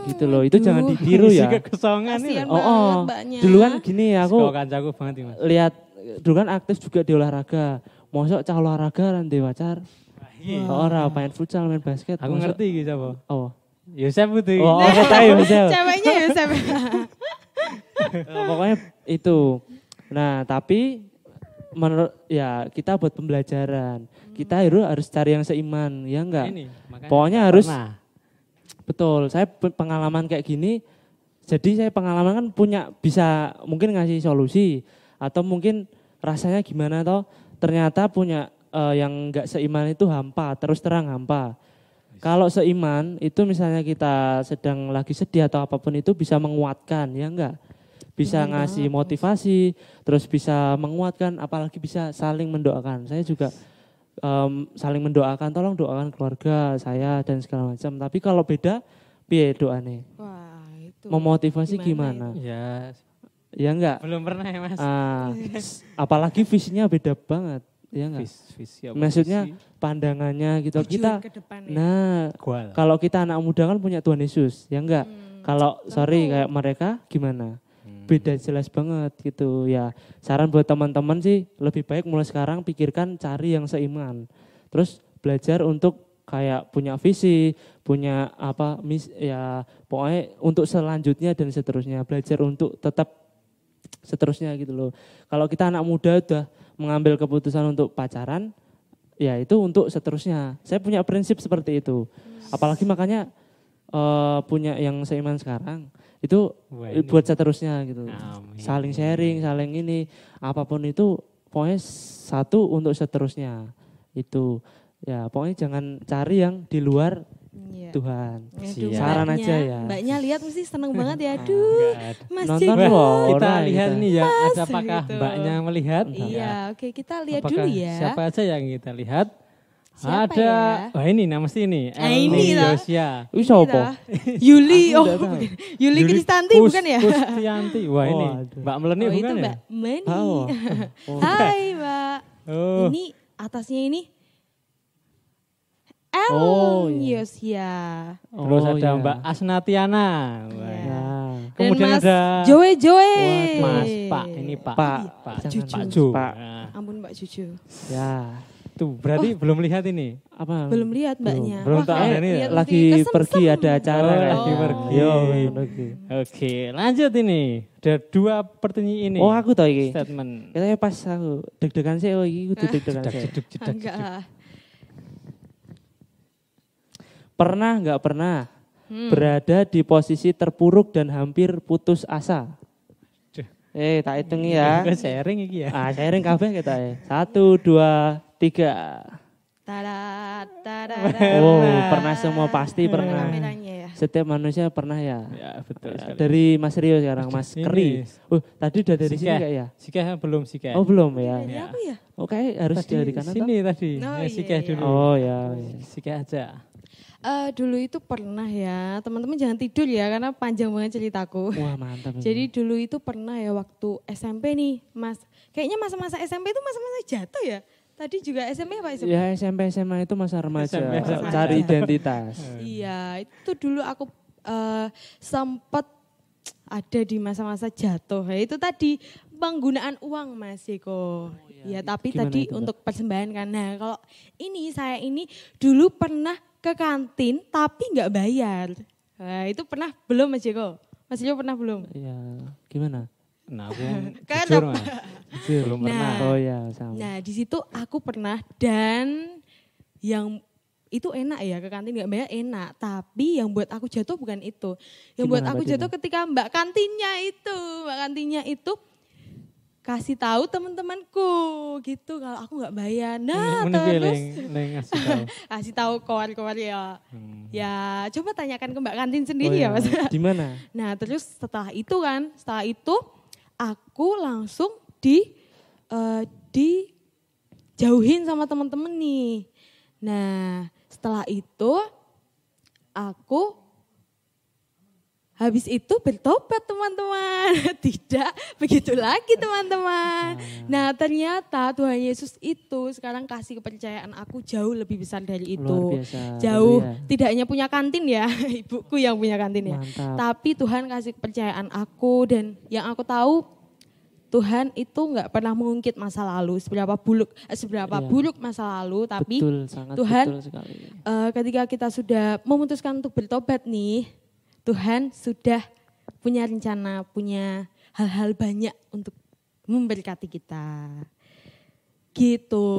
Gitu loh. Itu jangan aduh. ditiru ya. kekosongan loh. Oh, oh. mbaknya. Dulu kan gini aku Kok kancaku banget lihat dulu kan aktif juga di olahraga. Mosok cah olahraga kan di pacar. Iya. Ora main futsal, main basket. Aku mosok- ngerti iki sapa. Oh. Yosef itu. Oh, *laughs* oh tahu Yosef. Ceweknya ya Yosef. *laughs* Eh, pokoknya itu. Nah, tapi menurut ya kita buat pembelajaran. Kita harus harus cari yang seiman, ya enggak? Ini, Pokoknya harus pernah. betul. Saya pe- pengalaman kayak gini jadi saya pengalaman kan punya bisa mungkin ngasih solusi atau mungkin rasanya gimana toh ternyata punya eh, yang enggak seiman itu hampa, terus terang hampa. Kalau seiman itu misalnya kita sedang lagi sedih atau apa pun itu bisa menguatkan, ya enggak? Bisa Bener ngasih motivasi, terus bisa menguatkan, apalagi bisa saling mendoakan. Saya juga em, saling mendoakan, tolong doakan keluarga saya dan segala macam. Tapi kalau beda, piye doane? Wah itu. Memotivasi Gimana gimana? Ya, Ya enggak? belum pernah ya, Mas. S- apalagi visinya beda banget, ya enggak? Vis, visi apa? Maksudnya Visi? pandangannya gitu. Tujuan Kita ke depan ya. nah Kual. kalau kita anak muda kan punya Tuhan Yesus, ya enggak? Hmm, Kalau sorry kayak mereka gimana? Hmm. Beda jelas banget gitu ya. Saran buat teman-teman sih lebih baik mulai sekarang pikirkan cari yang seiman. Terus belajar untuk kayak punya visi, punya apa mis ya pokoknya untuk selanjutnya dan seterusnya belajar untuk tetap seterusnya gitu loh. Kalau kita anak muda udah mengambil keputusan untuk pacaran, ya itu untuk seterusnya. Saya punya prinsip seperti itu. Apalagi makanya eh, punya yang seiman sekarang itu Wah, ini. buat seterusnya gitu. Amin. Saling sharing, saling ini apa pun itu pokoknya satu untuk seterusnya. Itu ya pokoknya jangan cari yang di luar Iya. Tuhan. Aduh. Saran mbaknya- aja ya. Mbaknya lihat mesti seneng banget ya. Aduh, Enggak ada. Mas Nonton loh. Wah, kita lihat kita. nih ya, ada Mas, apakah gitu. mbaknya melihat? Iya, oke kita lihat Apakah dulu ya. Siapa aja yang kita lihat? Siapa ada, ya? wah ini nama mesti ini. Ah, ini. Yosia. Wih Ini loh. *laughs* Yuli, oh. Yuli Kristanti Kus- bukan ya? Kustianti. Wah ini, Waduh. Mbak Meleni oh bukan itu ya? Mbak Meni. *laughs* Oh. Oh. Hai Mbak. Oh, Ini atasnya ini El Oh, iya. Yosia. terus Oh, ada iya. Mbak Asnatiana. Wah, Iya. ini. Ya. Dan Kemudian Mas ada Joe Joe. Mas Pak, ini Pak. Pak. Pak, Cucu. Pak Jo. Pak. Nah, Ampun Mbak Cucu. Ya. itu berarti belum lihat ini. Apa? Belum lihat mbaknya. Belum Wah, tahu ya? lihat lagi pergi ada acara Oh, lagi pergi. Yo, lagi. Oke, lanjut ini. Ada dua pertanyaan ini. Oh, aku tau iki. statement. Kita pas aku deg-degan sih, oh iki kudu deg-degan Enggak. Pernah nggak pernah Hmm. berada di posisi terpuruk dan hampir putus asa? Duh. Eh, tak hitung ya. *laughs* Sharing iki ya. Ah, sharing kabeh kita ya. Satu, dua, tiga. Tada, tada, Oh, pernah semua pasti pernah. Ya. Setiap manusia pernah ya. Ya, betul sekali. Dari Mas Rio sekarang, Mas Ini. Keri. Oh, tadi udah dari Sika. sini kayak ya? Sika belum Sika. Oh, belum ya. Dari apa ya? Oke, harus tadi dari kanan. sini tadi. Oh, Ya, iya, Sika iya. dulu. Oh, ya. ya. Sika aja. Eh, dulu itu pernah ya, teman-teman jangan tidur ya karena panjang banget ceritaku. Wah, mantap. Jadi dulu itu pernah ya waktu SMP nih, Mas. Kayaknya masa-masa SMP itu masa-masa jatuh ya. Tadi juga SMP apa SMP? ya SMP SMA itu masa remaja, SMP, SMA. cari identitas. *laughs* Iya, itu dulu aku eh, sempat ada di masa-masa jatuh. Ya, itu tadi penggunaan uang Mas Eko. ya, tapi Gimana tadi itu, untuk persembahan kan. Nah, kalau ini saya ini dulu pernah ke kantin tapi nggak bayar. Nah, itu pernah belum Mas Eko? Mas Eko pernah belum? Ya, gimana? Nah, aku Kan *laughs* jujur mas. Belum pernah. Nah, Oh ya, sama. Nah di situ aku pernah dan yang itu enak ya ke kantin nggak bayar enak tapi yang buat aku jatuh bukan itu yang buat Gimana aku berarti, jatuh ketika mbak kantinnya itu mbak kantinnya itu kasih tahu teman-temanku gitu kalau aku nggak bayar nah Ini piye, terus ngasih tahu. *laughs* kasih tahu kawan-kawan ya Hmm. ya coba tanyakan ke mbak kantin Oh, sendiri ya mas Di mana? *laughs* Nah terus setelah itu kan, setelah itu aku langsung di eh, dijauhin sama temen-temen nih. Nah setelah itu aku habis itu bertobat teman-teman. *laughs* Tidak begitu lagi teman-teman. Nah ternyata Tuhan Yesus itu sekarang kasih kepercayaan aku jauh lebih besar dari itu. Luar biasa. Jauh Haleluya. tidak hanya punya kantin ya, *laughs* ibuku yang punya kantin ya. Mantap. Tapi Tuhan kasih kepercayaan aku dan yang aku tahu Tuhan itu nggak pernah mengungkit masa lalu seberapa buruk eh, seberapa Iya. buruk masa lalu tapi betul, Tuhan betul sekali. eh, ketika kita sudah memutuskan untuk bertobat nih Tuhan sudah punya rencana punya hal-hal banyak untuk memberkati kita gitu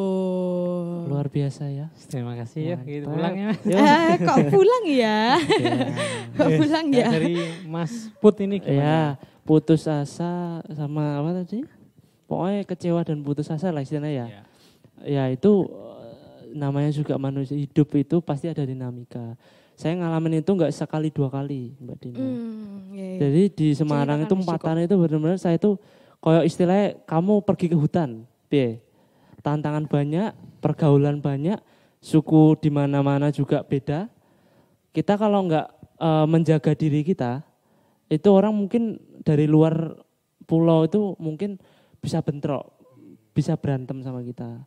Luar biasa ya. Terima kasih ya. Gitu, pulang ya. Eh, kok pulang ya *laughs* kok pulang ya Dari Mas Put ini gimana? Ya, putus asa sama apa tadi? Pokoknya kecewa dan putus asa lah istilahnya ya. Ya. Ya itu eh, namanya juga manusia hidup itu pasti ada dinamika. Saya ngalamin itu nggak sekali dua kali, Mbak Dina. Hmm, iya, iya. Jadi di Semarang Ceritakan itu empat tahun itu benar-benar saya itu kayak istilahnya kamu pergi ke hutan, piye? Tantangan banyak, pergaulan banyak, suku di mana-mana juga beda. Kita kalau nggak eh, menjaga diri kita, itu orang mungkin dari luar pulau itu mungkin bisa bentrok, bisa berantem sama kita.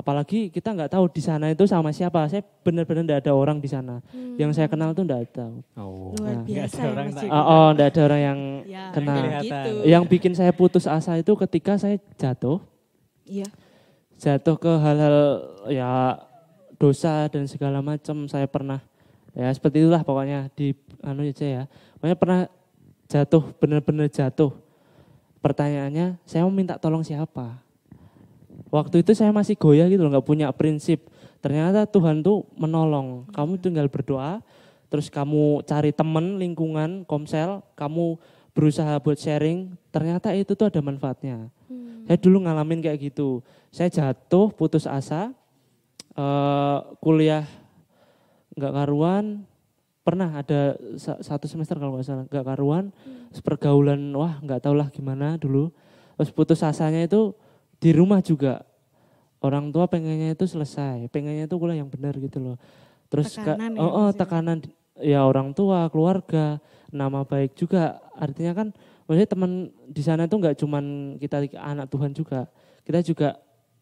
Apalagi kita nggak tahu di sana itu sama siapa. Saya benar-benar tidak ada orang di sana. Yang saya kenal tuh tidak ada. Oh. luar Nah, nggak biasa ada ya orang. Oh, oh enggak ada orang yang Ya, kenal. gitu. Yang bikin saya putus asa itu ketika saya jatuh, Iya. jatuh ke hal-hal ya dosa dan segala macam saya pernah ya seperti itulah pokoknya di anu aja ya. Pokoknya pernah jatuh benar-benar jatuh. Pertanyaannya, saya mau minta tolong siapa? Waktu itu saya masih goyah gitu loh, nggak punya prinsip. Ternyata Tuhan tuh menolong. Kamu tinggal berdoa, terus kamu cari temen, lingkungan, komsel, kamu berusaha buat sharing, ternyata itu tuh ada manfaatnya. Hmm. Saya dulu ngalamin kayak gitu. Saya jatuh, putus asa, eh, kuliah nggak karuan, pernah ada sa- satu semester kalau nggak salah nggak karuan, terus pergaulan wah nggak tau lah gimana dulu. Terus putus asanya itu di rumah juga. Orang tua pengennya itu selesai, pengennya itu kuliah yang benar gitu loh. Terus ka- Tekanan ya oh, oh, tekanan ya orang tua, keluarga, nama baik juga. Artinya kan maksudnya teman di sana itu nggak cuman kita anak Tuhan juga, kita juga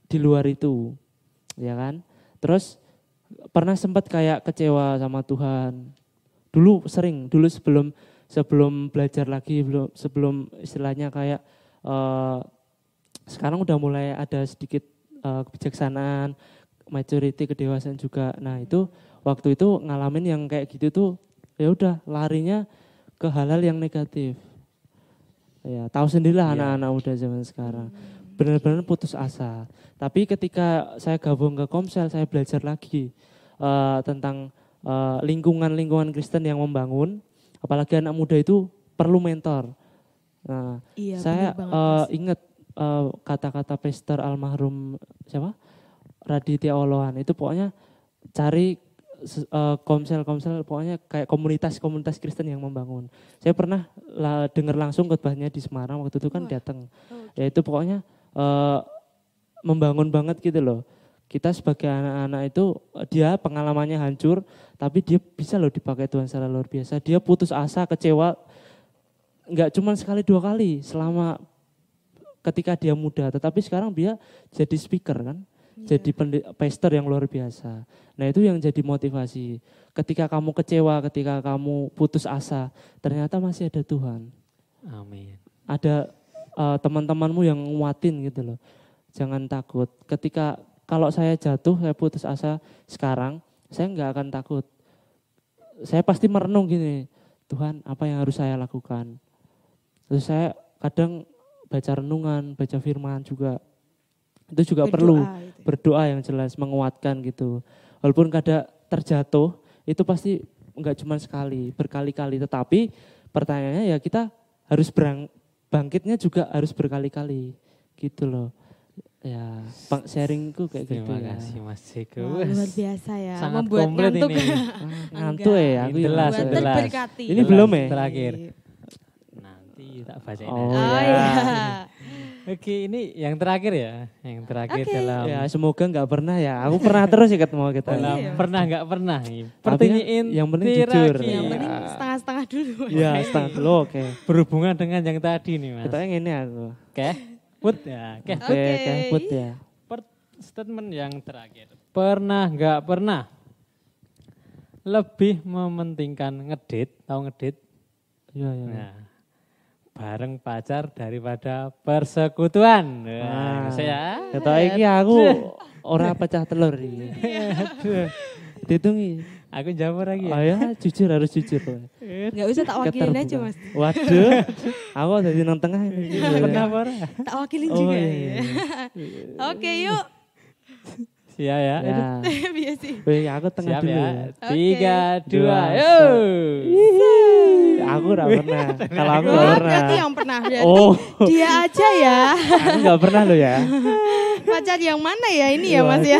di luar itu, ya kan? Terus pernah sempat kayak kecewa sama Tuhan. Dulu sering, dulu sebelum sebelum belajar lagi, belum sebelum istilahnya kayak eh, sekarang udah mulai ada sedikit eh, kebijaksanaan, maturity kedewasaan juga. Nah, itu waktu itu ngalamin yang kayak gitu tuh ya udah larinya ke hal-hal yang negatif. Ya, tahu sendirilah Iya. anak-anak muda zaman sekarang. Benar-benar putus asa. Tapi ketika saya gabung ke Komsel, saya belajar lagi eh, tentang eh, lingkungan-lingkungan Kristen yang membangun. Apalagi anak muda itu perlu mentor. Nah, Iya, saya Mas. ingat eh, kata-kata Pastor almarhum siapa Raditya Oloan itu pokoknya cari eh, komsel-komsel pokoknya kayak komunitas-komunitas Kristen yang membangun. Saya pernah la, dengar langsung khotbahnya di Semarang waktu itu kan Wah. datang. Oh, Ya itu pokoknya eh, membangun banget gitu loh. Kita sebagai anak-anak itu dia pengalamannya hancur tapi dia bisa loh dipakai Tuhan secara luar biasa. Dia putus asa, kecewa nggak cuma sekali dua kali selama ketika dia muda, tetapi sekarang dia jadi speaker kan, Iya. jadi pastor yang luar biasa. Nah itu yang jadi motivasi. Ketika kamu kecewa, ketika kamu putus asa, ternyata masih ada Tuhan. Amin. Ada eh, teman-temanmu yang nguatin gitu loh. Jangan takut. Ketika kalau saya jatuh, saya putus asa sekarang, saya nggak akan takut. Saya pasti merenung gini, Tuhan apa yang harus saya lakukan. Terus saya kadang baca renungan, baca firman juga. Itu juga perlu Berdoa gitu. berdoa yang jelas menguatkan gitu. Walaupun kadang terjatuh itu pasti enggak cuma sekali, berkali-kali. Tetapi pertanyaannya ya kita harus berang, bangkitnya juga harus berkali-kali gitu loh. Ya, bang, sharingku kayak gitu Terima ya. kasih Mas Jeko. Wah, luar biasa ya. Sangat Membuat komplit ngantuk. ini. *laughs* Ngantuk ya, aku yang jelas, jelas. Ini belum ya? Terakhir. Nanti tak bacain. Oh. Oh, ya. iya. *laughs* Oke, ini yang terakhir ya. Yang terakhir Oke. dalam Ya, semoga nggak pernah ya. Aku pernah *laughs* terus ya ketemu kita. dalam iya. pernah nggak pernah Pertanyaan yang penting jujur. Yang Iya. penting setengah-setengah dulu. Ya, setengah dulu oke. berhubungan dengan yang tadi nih Mas. Kita yang ini aku. Oke. Put ya. Oke. Oke. Oke, oke, put ya. Per- statement yang terakhir. Pernah nggak pernah lebih mementingkan ngedit, tahu ngedit? Iya, iya. Nah, bareng pacar daripada persekutuan. Nah, saya Kata iki aku *laughs* ora pecah telur iki. Dihitungi. aku jawab lagi. Oh ya, jujur harus jujur. Enggak usah tak wakilin aja. Mas. Waduh, *laughs* aku dari nang tengah pernah. Tak wakilin Oh juga. iya, ya. iya. *laughs* Oke, yuk. Siap ya. Ya. Biasa. *laughs* Wih, aku tengah Siap dulu. ya. ya. Tiga, Dua, yuk. Aku ora pernah. *laughs* Kalau aku gak pernah. berarti yang pernah. Berarti Oh, dia aja ya. *laughs* aku gak pernah loh ya. Pacar yang mana ya ini ya, Mas ya?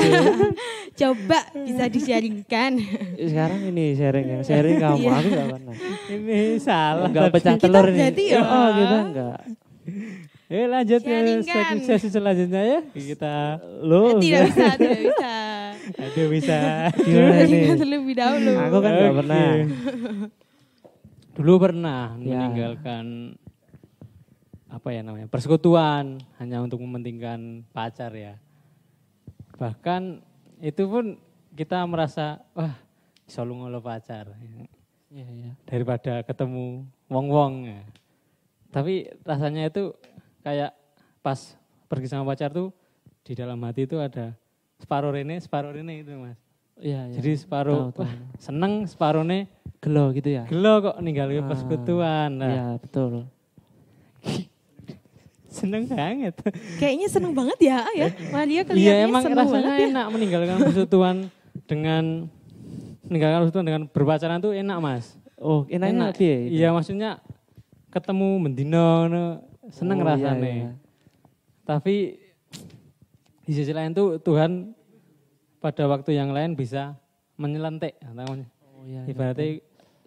Coba bisa disiaringkan. Sekarang ini sharing yang sharing kamu, Iya. aku gak pernah. Ini salah. Enggak pecah telur ini. berarti ya. Oh, kita enggak. Eh lanjut ke Sharingkan. sesi, sesi selanjutnya ya. Kita Lo tidak bisa, tidak *laughs* bisa. aduh bisa. gimana? Sharingkan terlebih dahulu. Aku kan gak Oke. pernah. Dulu pernah Ya. meninggalkan apa ya namanya persekutuan hanya untuk mementingkan pacar ya. Bahkan itu pun kita merasa wah iso lunga lo pacar Iya, iya. daripada ketemu wong-wong. ya. Tapi rasanya itu kayak pas pergi sama pacar tuh di dalam hati itu ada separuh rene, separuh rene itu mas. Iya, iya. Jadi separuh Tahu, tahu. wah, seneng, separuhnya Gelo gitu ya. gelo kok ninggalin Ah, persekutuan. Nah, Iya, betul. *laughs* seneng banget. Kayaknya seneng banget ya, ya. Malia kelihatannya emang seneng rasanya banget ya. enak meninggalkan persekutuan dengan meninggalkan persekutuan dengan berpacaran tuh enak mas. Oh, enaknya piye? itu? Iya maksudnya ketemu mendino ngono, seneng Oh, iya, rasanya. iya. Tapi di sisi lain tuh Tuhan pada waktu yang lain bisa menyelentik namanya. Oh, iya, iya. Ibaratnya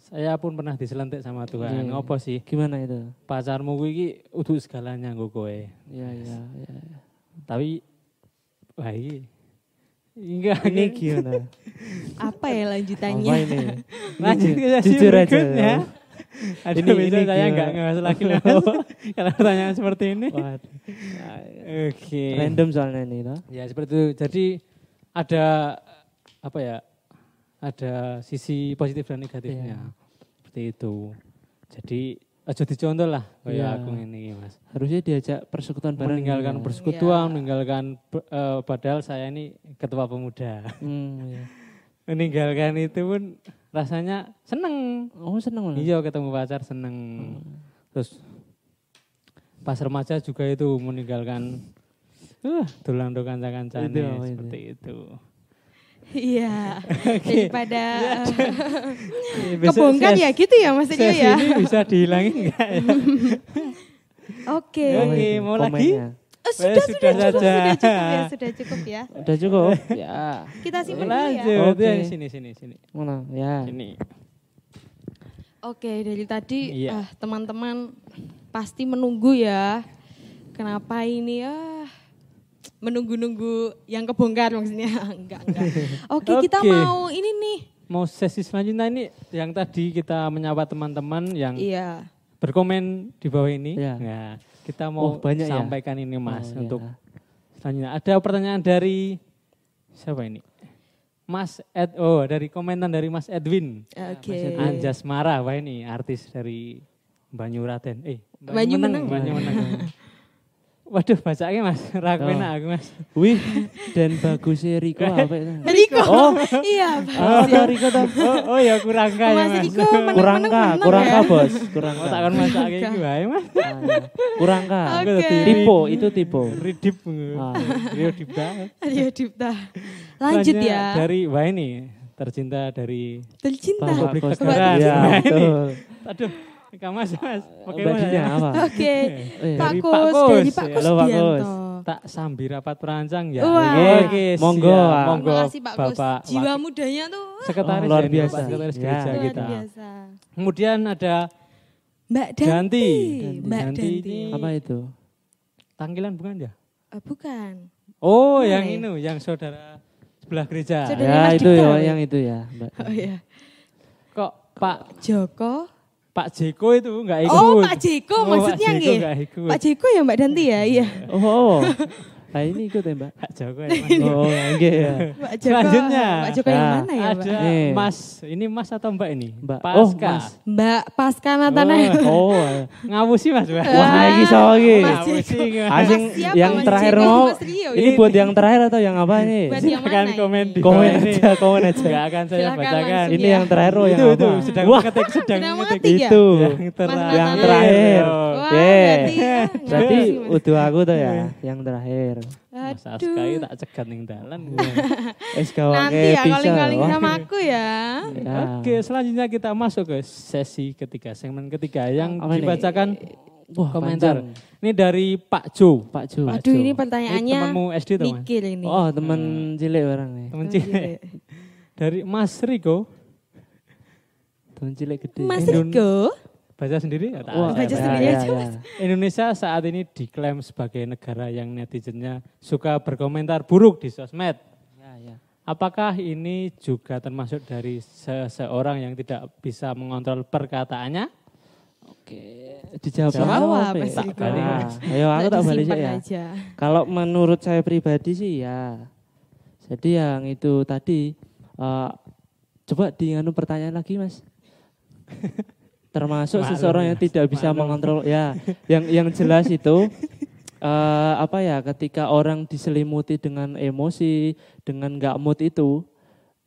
saya pun pernah diselentik sama Tuhan. Iya, iya. Ngopo sih? Gimana itu? Pacarmu iki udah segalanya nggo kowe. Iya, iya, iya. iya. Tapi wah iki enggak Ini gimana? Apa ya Apa lanjutannya? *laughs* ini? Lanjut ke sesi jujur aja. Ada Ini- ini saya gimana? enggak ngebahas lagi Mas. *laughs* kalau pertanyaan seperti ini. Oke. Random soalnya ini toh. Ya seperti itu. Jadi ada apa ya? Ada sisi positif dan negatifnya. Iya. Seperti itu. Jadi aja dicontoh lah kayak Iya. aku ini Mas. Harusnya diajak persekutuan bareng. Meninggalkan ya. persekutuan, Iya. meninggalkan eh, padahal saya ini ketua pemuda. Hmm, iya. Meninggalkan itu pun rasanya seneng. Oh seneng loh. Iya ketemu pacar seneng. Terus pas remaja juga itu meninggalkan uh, tulang do kanca-kancane Itu apa itu? seperti itu. Iya. *laughs* Daripada *laughs* Besok kebongkar ya gitu ya maksudnya ya. ini bisa dihilangin enggak ya? *laughs* Oke. Oke, mau lagi? Eh, Eh, sudah, sudah, sudah cukup, saja. sudah cukup ya, sudah cukup ya. *laughs* Udah cukup? ya. Kita simpan dulu ya. Lanjut. Oke. Ya, sini sini sini. Mana? Ya. Sini. Oke, dari tadi Iya. ah, teman-teman pasti menunggu ya. Kenapa ini ya? Menunggu-nunggu yang kebongkar maksudnya. *laughs* enggak, enggak. Oke, kita Oke. mau ini nih. Mau sesi selanjutnya ini yang tadi kita menyapa teman-teman yang Iya. berkomen di bawah ini. Iya. Nah, kita mau Oh, banyak ya? sampaikan ini Mas Oh, untuk ya. selanjutnya. Ada pertanyaan dari siapa ini? Mas Ed, oh dari komentar dari Mas Edwin. Oke. Anjas Mara, wah ini artis dari Banyuraten. Eh, Banyu Meneng. Banyu Meneng. Waduh, bacanya Mas, ra Oh. enak aku Mas. Wih, dan bagusnya Riko apa itu? Riko. Oh. iya. Oh, ya Riko tuh. Oh, oh ya kurang kaya Mas Mas. Riko Kurang menang kurang ya. kah bos, kurang Oh, kah. takkan masak iki wae Mas. Ah, ya. Kurang kah. Oke. Tipe, itu tipe. Ridip. Ah. Rio Dipta. Rio Dipta. Lanjut Selanjutnya ya. Dari wah ini tercinta dari Tercinta. Bapak Publik Koster. Tegaran. Ya, Nah, ini. betul. Aduh, Kak Mas, Mas. Oke Mas. Badinya ya. apa? Oke. *laughs* Eh, Pak Kus, dari Pak ya. Kus Halo, Pak. Kus. Tak sambil rapat perancang ya. Oke, Monggo, siap. Pak. Monggo, Terima kasih Pak Kus. Bapak. Jiwa mudanya tuh Sekretaris Oh, luar ya, ini, biasa. Bapak Sekretaris Ya. gereja luar kita. biasa. Kemudian ada Mbak Danti. Danti. Mbak Danti Danti. Apa itu? Tanggilan bukan ya? Eh, bukan. Oh, yang ya? ini, yang saudara sebelah gereja. Saudara- Ya Mas itu ya, yang itu ya. Mbak. Oh iya. Kok Pak Joko. Pak Jeko itu enggak ikut? Oh, Pak Jeko Oh, maksudnya nggih. Pak Jeko ya Mbak Danti ya? Iya. Oh, oh. *laughs* Nah ini ikut ya Mbak? *laughs* Pak Joko ya, Mas. Oh, enggak ya. Pak Joko. Selanjutnya. Pak Joko yang Nah, mana ya, Mbak? Ada Nih. Mas, ini Mas atau Mbak ini? Mbak. Pasca. Oh, Mas. Mbak Pasca Natana. Oh. *laughs* Oh, Ngawusi Mas. Mbak. wah iki sama lagi. Mas Ngawusi. Asing Mas siapa, yang Mas terakhir mau. Mas Rio, Ini ya? buat yang terakhir atau yang apa nih? Buat yang Silakan mana komen ini? di Komen ini. aja, komen aja. Enggak akan saya Silakan bacakan. Ini ya. yang terakhir oh, yang itu, apa? itu sedang mengetik, sedang mengetik. ya? itu. Yang terakhir. Yang. Wah, berarti Berarti udah aku tuh ya, yang terakhir. Mas. Askai tak cegat ning dalan. *laughs* Nanti ya Wah. sama aku ya. Ya. Oke, selanjutnya kita masuk ke sesi ketiga, segmen ketiga yang Apa nih? dibacakan Wah, komentar. panjang. Ini dari Pak Jo. Pak. Pak Aduh Jo. ini pertanyaannya Ini temanmu SD mikir ini. Oh, teman cilik orang nih. Temen Oh, cilik. Dari Mas Riko. Teman cilik gede. Mas Indon- Riko, Baca sendiri? Ya, tak Wah, saya baca sendiri ya, aja, ya. Mas. Indonesia saat ini diklaim sebagai negara yang netizennya suka berkomentar buruk di sosmed. Ya, ya. Apakah ini juga termasuk dari seseorang yang tidak bisa mengontrol perkataannya? Oke, dijawab Jawab, apa, Mas ya? Riko. Nah, Ayo aku Tak tak balik ya. aja. Kalau menurut saya pribadi sih ya. Jadi yang itu tadi eh, coba dianu pertanyaan lagi Mas. *laughs* Termasuk Maklum, seseorang yang Mas. tidak bisa Maklum. mengontrol ya. Yang yang jelas itu *laughs* eh, apa ya ketika orang diselimuti dengan emosi, dengan nggak mood itu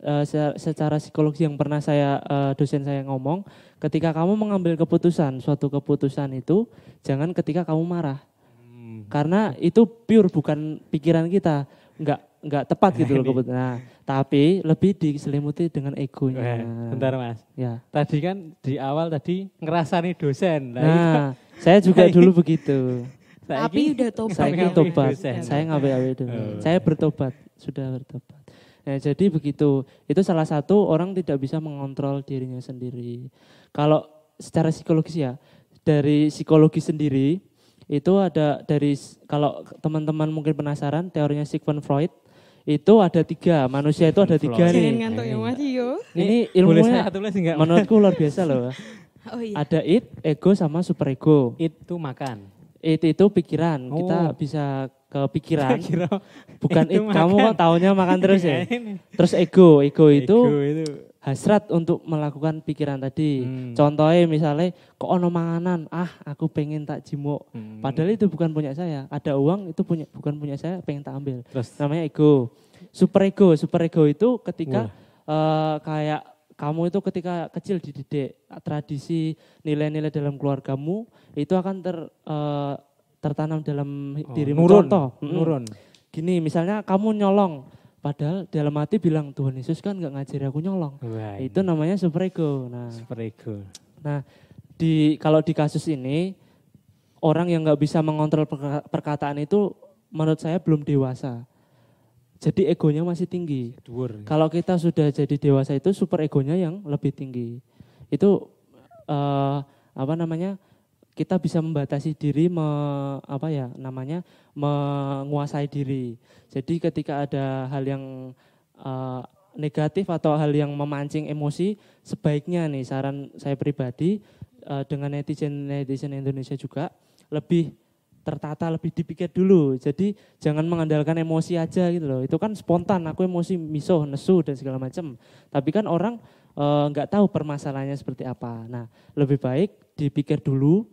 eh, se- secara psikologi yang pernah saya eh, dosen saya ngomong, ketika kamu mengambil keputusan, suatu keputusan itu jangan ketika kamu marah Hmm. karena itu pure bukan pikiran kita nggak nggak tepat gitu loh kebetulan nah, tapi lebih diselimuti dengan Eh, egonya bentar mas. ya Tadi kan di awal tadi ngerasani dosen. Nah, nah saya juga Saiki- dulu begitu Tapi udah tobat. saya Ngambil tobat dosen. saya ngambil awal dulu Oh. saya bertobat sudah bertobat nah jadi begitu itu salah satu orang tidak bisa mengontrol dirinya sendiri kalau secara psikologis ya dari psikologi sendiri itu ada dari kalau teman-teman mungkin penasaran teorinya Sigmund Freud itu ada tiga manusia itu ada tiga. Jangan nih ngantuk ya Mas Rio. ini Boleh ilmunya menurutku luar biasa loh *laughs* Oh iya. ada it ego sama superego Itu makan. it itu pikiran kita Oh. bisa ke pikiran *laughs* Kira bukan itu it kamu kok taunya makan terus ya *laughs* terus ego ego itu Ego itu hasrat untuk melakukan pikiran tadi. Hmm. Contohnya misalnya kok ono manganan, ah aku pengen tak jimuk. Hmm. Padahal itu bukan punya saya. Ada uang itu punya bukan punya saya, pengen tak ambil. Terus Namanya ego. Super ego, super ego itu ketika eh, kayak kamu itu ketika kecil dididik tradisi nilai-nilai dalam keluargamu itu akan ter eh, tertanam dalam oh, dirimu. nurun, Contoh, nurun. Gini, misalnya kamu nyolong, padahal dalam hati bilang Tuhan Yesus kan nggak ngajari aku nyolong. Wah, Itu namanya super ego. Nah, super ego. di kalau di kasus ini orang yang nggak bisa mengontrol perka- perkataan itu menurut saya belum dewasa. Jadi egonya masih tinggi. Dhuwur. Kalau kita sudah jadi dewasa itu super egonya yang lebih tinggi. Itu eh, apa namanya? Kita bisa membatasi diri me, apa ya namanya? menguasai diri. Jadi ketika ada hal yang eh, negatif atau hal yang memancing emosi, sebaiknya nih saran saya pribadi eh, dengan netizen netizen Indonesia juga lebih tertata lebih dipikir dulu. Jadi jangan mengandalkan emosi aja gitu loh. Itu kan spontan. Aku emosi misuh, nesu dan segala macam. Tapi kan orang eh, nggak tahu permasalahannya seperti apa. Nah lebih baik dipikir dulu,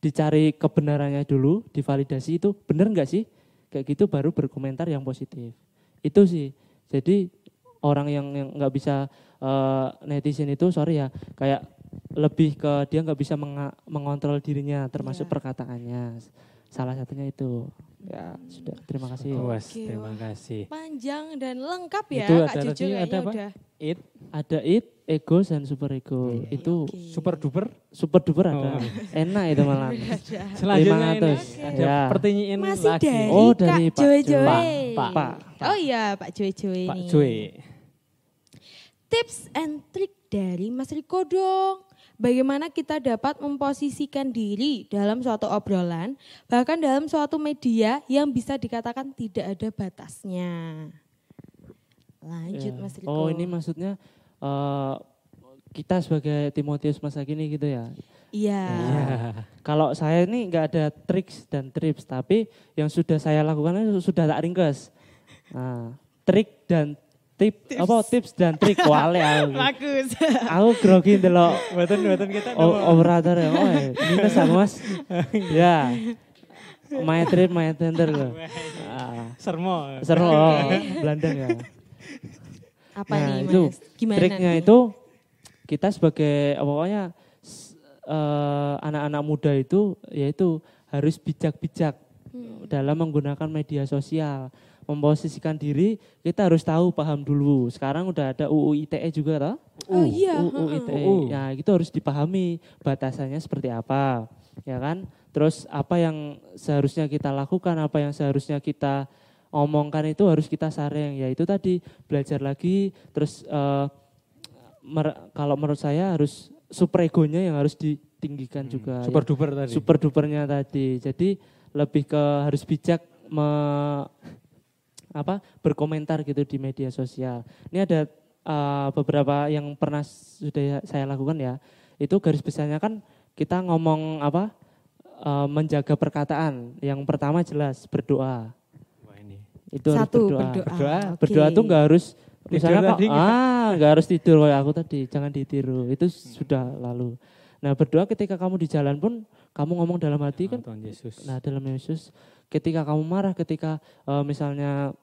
dicari kebenarannya dulu, divalidasi itu benar nggak sih? Kayak gitu baru berkomentar yang positif. Itu sih. Jadi orang yang yang nggak bisa eh, netizen itu sorry ya kayak lebih ke dia nggak bisa menga- mengontrol dirinya termasuk Iya. perkataannya salah satunya itu ya sudah terima kasih Oke, terima kasih. Panjang dan lengkap ya Itu Kak tadi, ada apa? udah. It ada it ego dan super ego Hmm. itu Oke. super duper. super duper ada Oh. enak itu malah ada. Selanjutnya ini 500. ada Ya. pertanyaan Masih lagi. dari Oh, Kak dari Pak Joy Joy. Joy. Pak, Pak. Oh iya Pak Joy Joy Pak ini. Joy. Tips and trick dari Mas Riko dong. Bagaimana kita dapat memposisikan diri dalam suatu obrolan, bahkan dalam suatu media yang bisa dikatakan tidak ada batasnya. Lanjut Ya. Mas Riko. oh ini maksudnya eh, kita sebagai Timotius masa kini gitu ya Iya. Iya. Kalau saya ini nggak ada triks dan tips, tapi yang sudah saya lakukan itu sudah tak ringkes. Nah, trik dan tip apa tips dan trik wale aku. Bagus. Aku grogi ndelok Buatan buatan kita o- operator ya. Oh, eh, minus aku Mas. *laughs* ya. My trip, my tender loh. Ah, sermo. seru oh, *laughs* Belandang ya. Apa Nah, nih itu Mas? Gimana? Triknya nih? itu kita sebagai pokoknya eh, anak-anak muda itu yaitu harus bijak-bijak Hmm. dalam menggunakan media sosial. Memposisikan diri kita harus tahu paham dulu. Sekarang udah ada UU ITE juga toh? Oh iya. UU heeh. ITE. UU. Ya, itu harus dipahami batasannya seperti apa. Ya kan? Terus apa yang seharusnya kita lakukan, apa yang seharusnya kita omongkan itu harus kita saring. Ya itu tadi belajar lagi terus eh, mer- kalau menurut saya harus super egonya yang harus ditinggikan juga. Hmm. Super ya. duper tadi. super dupernya tadi. Jadi lebih ke harus bijak me- apa berkomentar gitu di media sosial. Ini ada eh, beberapa yang pernah sudah saya lakukan ya. Itu garis besarnya kan kita ngomong apa eh, menjaga perkataan. Yang pertama jelas berdoa. Itu harus Satu berdoa. berdoa. Berdoa. Oke. Berdoa tuh nggak harus Tidur misalnya kok ah nggak harus tidur kayak aku tadi, jangan ditiru. Itu sudah lalu. Nah, berdoa ketika kamu di jalan pun kamu ngomong dalam hati kan Tuhan Yesus. Nah, dalam Yesus, ketika kamu marah, ketika eh, misalnya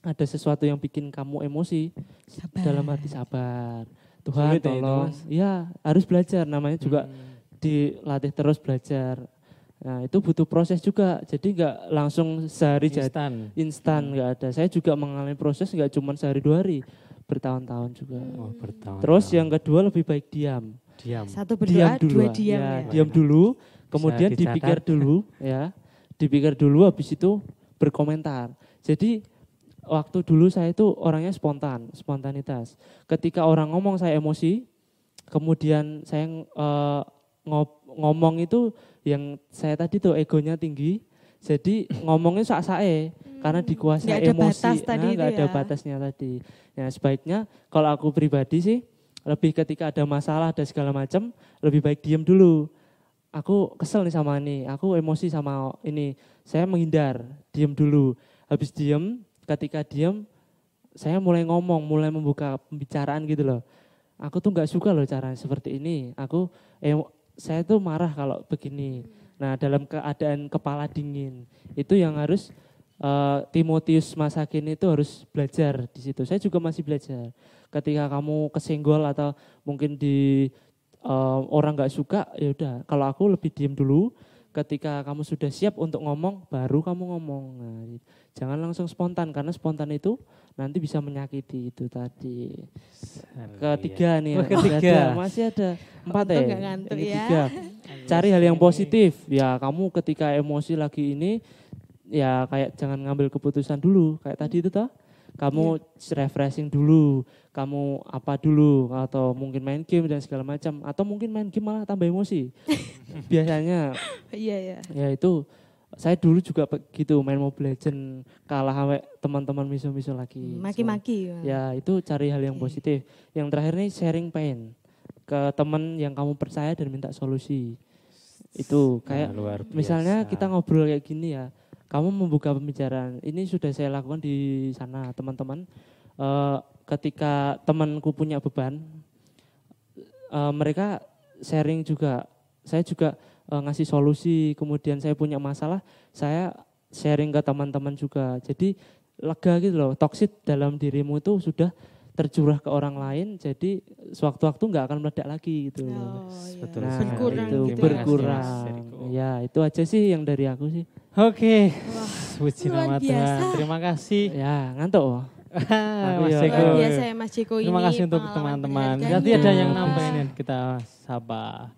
ada sesuatu yang bikin kamu emosi, Sabar. dalam hati sabar. Tuhan Sulit ya itu, tolong. Iya, harus belajar. Namanya juga Hmm. dilatih terus belajar. Nah, itu butuh proses juga. Jadi nggak langsung sehari jadi instan. instan nggak ada. Saya juga mengalami proses nggak cuma sehari dua hari, bertahun-tahun juga. Oh, bertahun. Terus yang kedua lebih baik diam. diam. Satu berdoa, dua ah. diam ya, ya. diam dulu, kemudian dipikir dulu, *laughs* ya, dipikir dulu, habis itu berkomentar. Jadi waktu dulu saya itu orangnya spontan, spontanitas. Ketika orang ngomong saya emosi, kemudian saya eh, ngop- ngomong itu yang saya tadi tuh egonya tinggi, jadi ngomongnya sak-sae karena dikuasai Nggak ada emosi, batas tadi nah, itu nggak ada ya. batasnya tadi. Ya sebaiknya kalau aku pribadi sih lebih ketika ada masalah ada segala macam lebih baik diem dulu. Aku kesel nih sama ini, aku emosi sama ini, saya menghindar, diem dulu. Habis diem, ketika diem, saya mulai ngomong, mulai membuka pembicaraan gitu loh. aku tuh nggak suka loh cara seperti ini. Aku saya tuh marah kalau begini. Nah dalam keadaan kepala dingin itu yang harus eh, Timotius masa kini itu harus belajar di situ. Saya juga masih belajar. Ketika kamu kesenggol atau mungkin di eh, orang nggak suka, ya udah. Kalau aku lebih diem dulu. Ketika kamu sudah siap untuk ngomong, baru kamu ngomong. Nah, jangan langsung spontan karena spontan itu nanti bisa menyakiti itu tadi. Ketiga nih, Oh, ketiga. ada, masih ada empat ya. ngantuk Ini ya. tiga. *laughs* Cari hal yang positif. Ya kamu ketika emosi lagi ini, ya kayak jangan ngambil keputusan dulu. Kayak tadi itu toh. Kamu Iya. refreshing dulu, kamu apa dulu, atau mungkin main game dan segala macam, atau mungkin main game malah tambah emosi. *laughs* Biasanya Iya ya. ya itu saya dulu juga begitu main Mobile Legend kalah sama teman-teman miso-miso lagi. Maki-maki. Ya itu cari hal yang Oke. positif. Yang terakhir nih sharing pain ke teman yang kamu percaya dan minta solusi. Itu kayak Nah, luar biasa. misalnya kita ngobrol kayak gini ya, kamu membuka pembicaraan. Ini sudah saya lakukan di sana teman-teman. Eh, ketika temanku punya beban, eh, mereka sharing juga. Saya juga eh, ngasih solusi. Kemudian saya punya masalah, saya sharing ke teman-teman juga. Jadi lega gitu loh. Toksit dalam dirimu itu sudah tercurah ke orang lain. Jadi sewaktu-waktu nggak akan meledak lagi gitu. Oh, iya. Betul Nah, berkurang itu gitu ya. berkurang. Ya, itu aja sih yang dari aku sih. Oke, puji luar nama biasa. Tuhan. Terima kasih. Ya, ngantuk. oh. Aku Mas ya. Jeko. Luar biasa ya Mas Jeko ini. Terima kasih untuk teman-teman. Nanti ada yang nambahin yang kita sapa.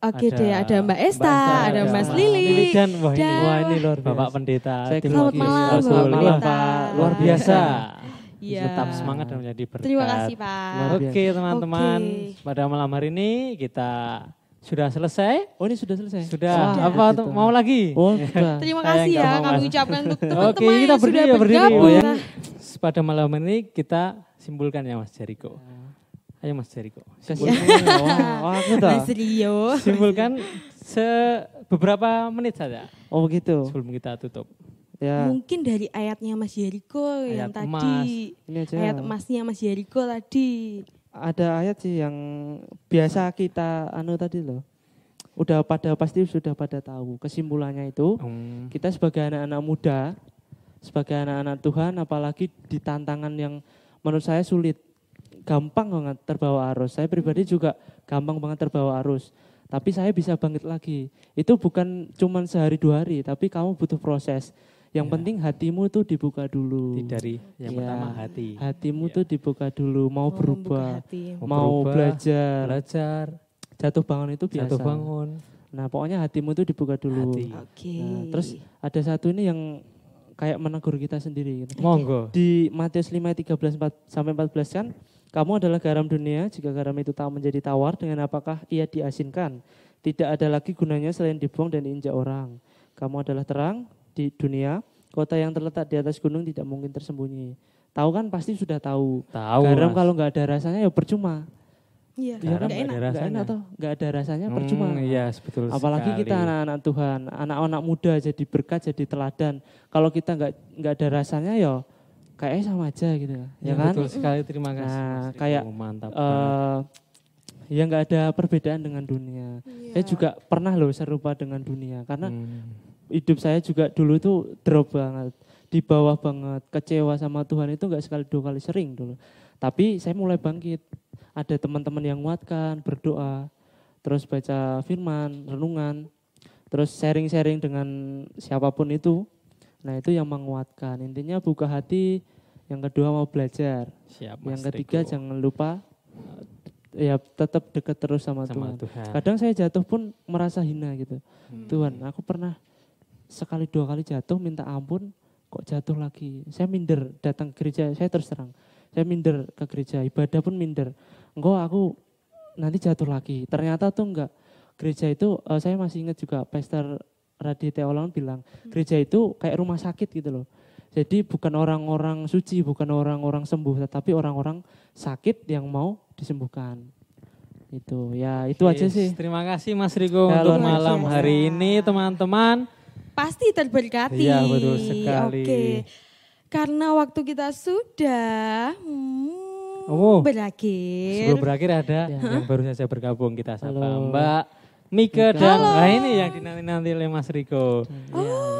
Oke Ada deh, ada Mbak Esta, Mbak ada ada Mas Mas Lili. Lili dan wah ini dan- Wah, ini luar biasa. Bapak Pendeta. Saya Selamat malam. Bapak Malam. Pak. Luar biasa. Iya. Tetap semangat dan menjadi berkat. Terima kasih Pak. Oke teman-teman, Oke. pada malam hari ini kita sudah selesai. Oh, ini sudah selesai. Sudah. Wah, Apa gitu. tuh mau lagi? Oh, sudah. Terima kasih ya kami ucapkan untuk Oke, teman-teman kita yang berdiri sudah ya, berdiri. bergabung. Oh, ya. Pada malam ini kita simpulkan ya Mas Jericho. Ayo Mas Jericho. Wah, aku dah. Mas Rio. Simpulkan se beberapa menit saja Oh, begitu. sebelum kita tutup. Ya, Mungkin dari ayatnya Mas Jericho yang Ayat tadi. ini aja. Ayat emasnya Mas Jericho tadi. Ada ayat sih yang biasa kita anu tadi loh. Udah pada pasti sudah pada tahu. Kesimpulannya itu Hmm. kita sebagai anak-anak muda, sebagai anak-anak Tuhan, apalagi di tantangan yang menurut saya sulit, gampang banget terbawa arus. Saya pribadi juga gampang banget terbawa arus. Tapi saya bisa bangkit lagi. Itu bukan cuman sehari dua hari, tapi kamu butuh proses. Yang Ya. penting hatimu tuh dibuka dulu. Dari yang Ya. pertama hati. Hatimu Ya. tuh dibuka dulu, mau membuka berubah, hati. Mau mau berubah, belajar. Belajar, Jatuh bangun itu biasa. jatuh bangun. Nah, pokoknya hatimu tuh dibuka dulu. Hati. Oke. Nah, terus ada satu ini yang kayak menegur kita sendiri gitu. Monggo. Di Matius 5 ayat 13 4 sampai 14 kan, kamu adalah garam dunia, jika garam itu tak menjadi tawar dengan apakah ia diasinkan? Tidak ada lagi gunanya selain dibuang dan diinjak orang. Kamu adalah terang di dunia, kota yang terletak di atas gunung tidak mungkin tersembunyi. Tahu kan pasti sudah tahu. Tahu. garam Mas. kalau nggak ada rasanya ya percuma. Iya, Iya Garam enak. ada Nggak rasanya. enak toh, ada rasanya percuma. Hmm, iya, betul Apalagi sekali. kita anak-anak Tuhan, anak-anak muda jadi berkat, jadi teladan. Kalau kita nggak nggak ada rasanya ya kayaknya sama aja gitu, ya, Ya, kan? betul sekali. Terima kasih. Nah, Mas Riko. kayak, mantap. Eh, banget. ya nggak ada perbedaan dengan dunia. Iya. Saya juga pernah loh serupa dengan dunia karena Hmm. Hidup saya juga dulu tuh drop banget, di bawah banget, kecewa sama Tuhan itu nggak sekali dua kali sering dulu. Tapi saya mulai bangkit, ada teman-teman yang nguatkan, berdoa, terus baca firman, renungan, terus sharing-sharing dengan siapa pun itu. Nah itu yang menguatkan. Intinya buka hati, yang kedua mau belajar, Siap, yang ketiga Riko. jangan lupa ya tetap dekat terus sama, sama Tuhan. Tuhan. Kadang saya jatuh pun merasa hina gitu. Hmm. Tuhan, aku pernah sekali dua kali jatuh minta ampun, kok jatuh lagi. Saya minder datang ke gereja, saya terus terang. Saya minder ke gereja, ibadah pun minder. Enggak aku nanti jatuh lagi. Ternyata tuh enggak. Gereja itu eh, saya masih ingat juga Pastor Raditya Teolong bilang, gereja itu kayak rumah sakit gitu loh. Jadi bukan orang-orang suci, bukan orang-orang sembuh, tetapi orang-orang sakit yang mau disembuhkan. Itu ya itu aja Yes, sih. Terima kasih Mas Riko Ya, untuk malam hari ini teman-teman. Pasti terberkati. Iya, betul sekali. Oke. Karena waktu kita sudah hmm, Oh. berakhir. Sebelum berakhir ada yang baru saja bergabung kita sapa Halo. Mbak Mika dan nah ini yang dinanti-nanti oleh Mas Riko.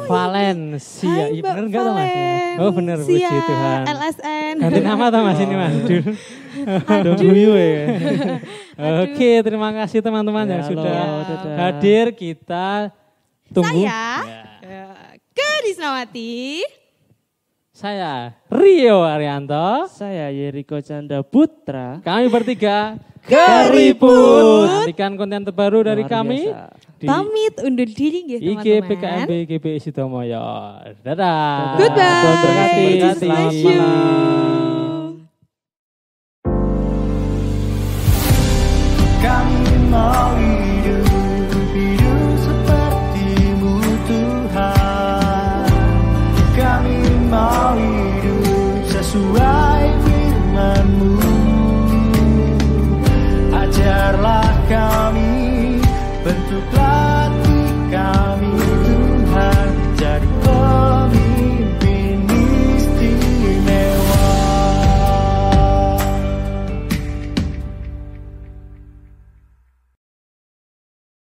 Valencia. Oh, Hai Iya Mbak bener enggak tuh Mas? Oh bener puji Valencia, Tuhan. LSN. Ganti nama tuh Mas ini Mas. Aduh. Udah guyu ya. Oke, terima kasih teman-teman Ya, yang halo, sudah dadah. hadir. Kita Tunggu. Saya ya. ke Disnawati. Saya Rio Arianto. Saya Yeriko Canda Putra. Kami bertiga *laughs* Keriput. Nantikan konten terbaru dari kami. Di Pamit undur diri ya teman-teman. IG PKMB GPI Sidomoyo. Dadah. Goodbye. Selamat malam. Kami mau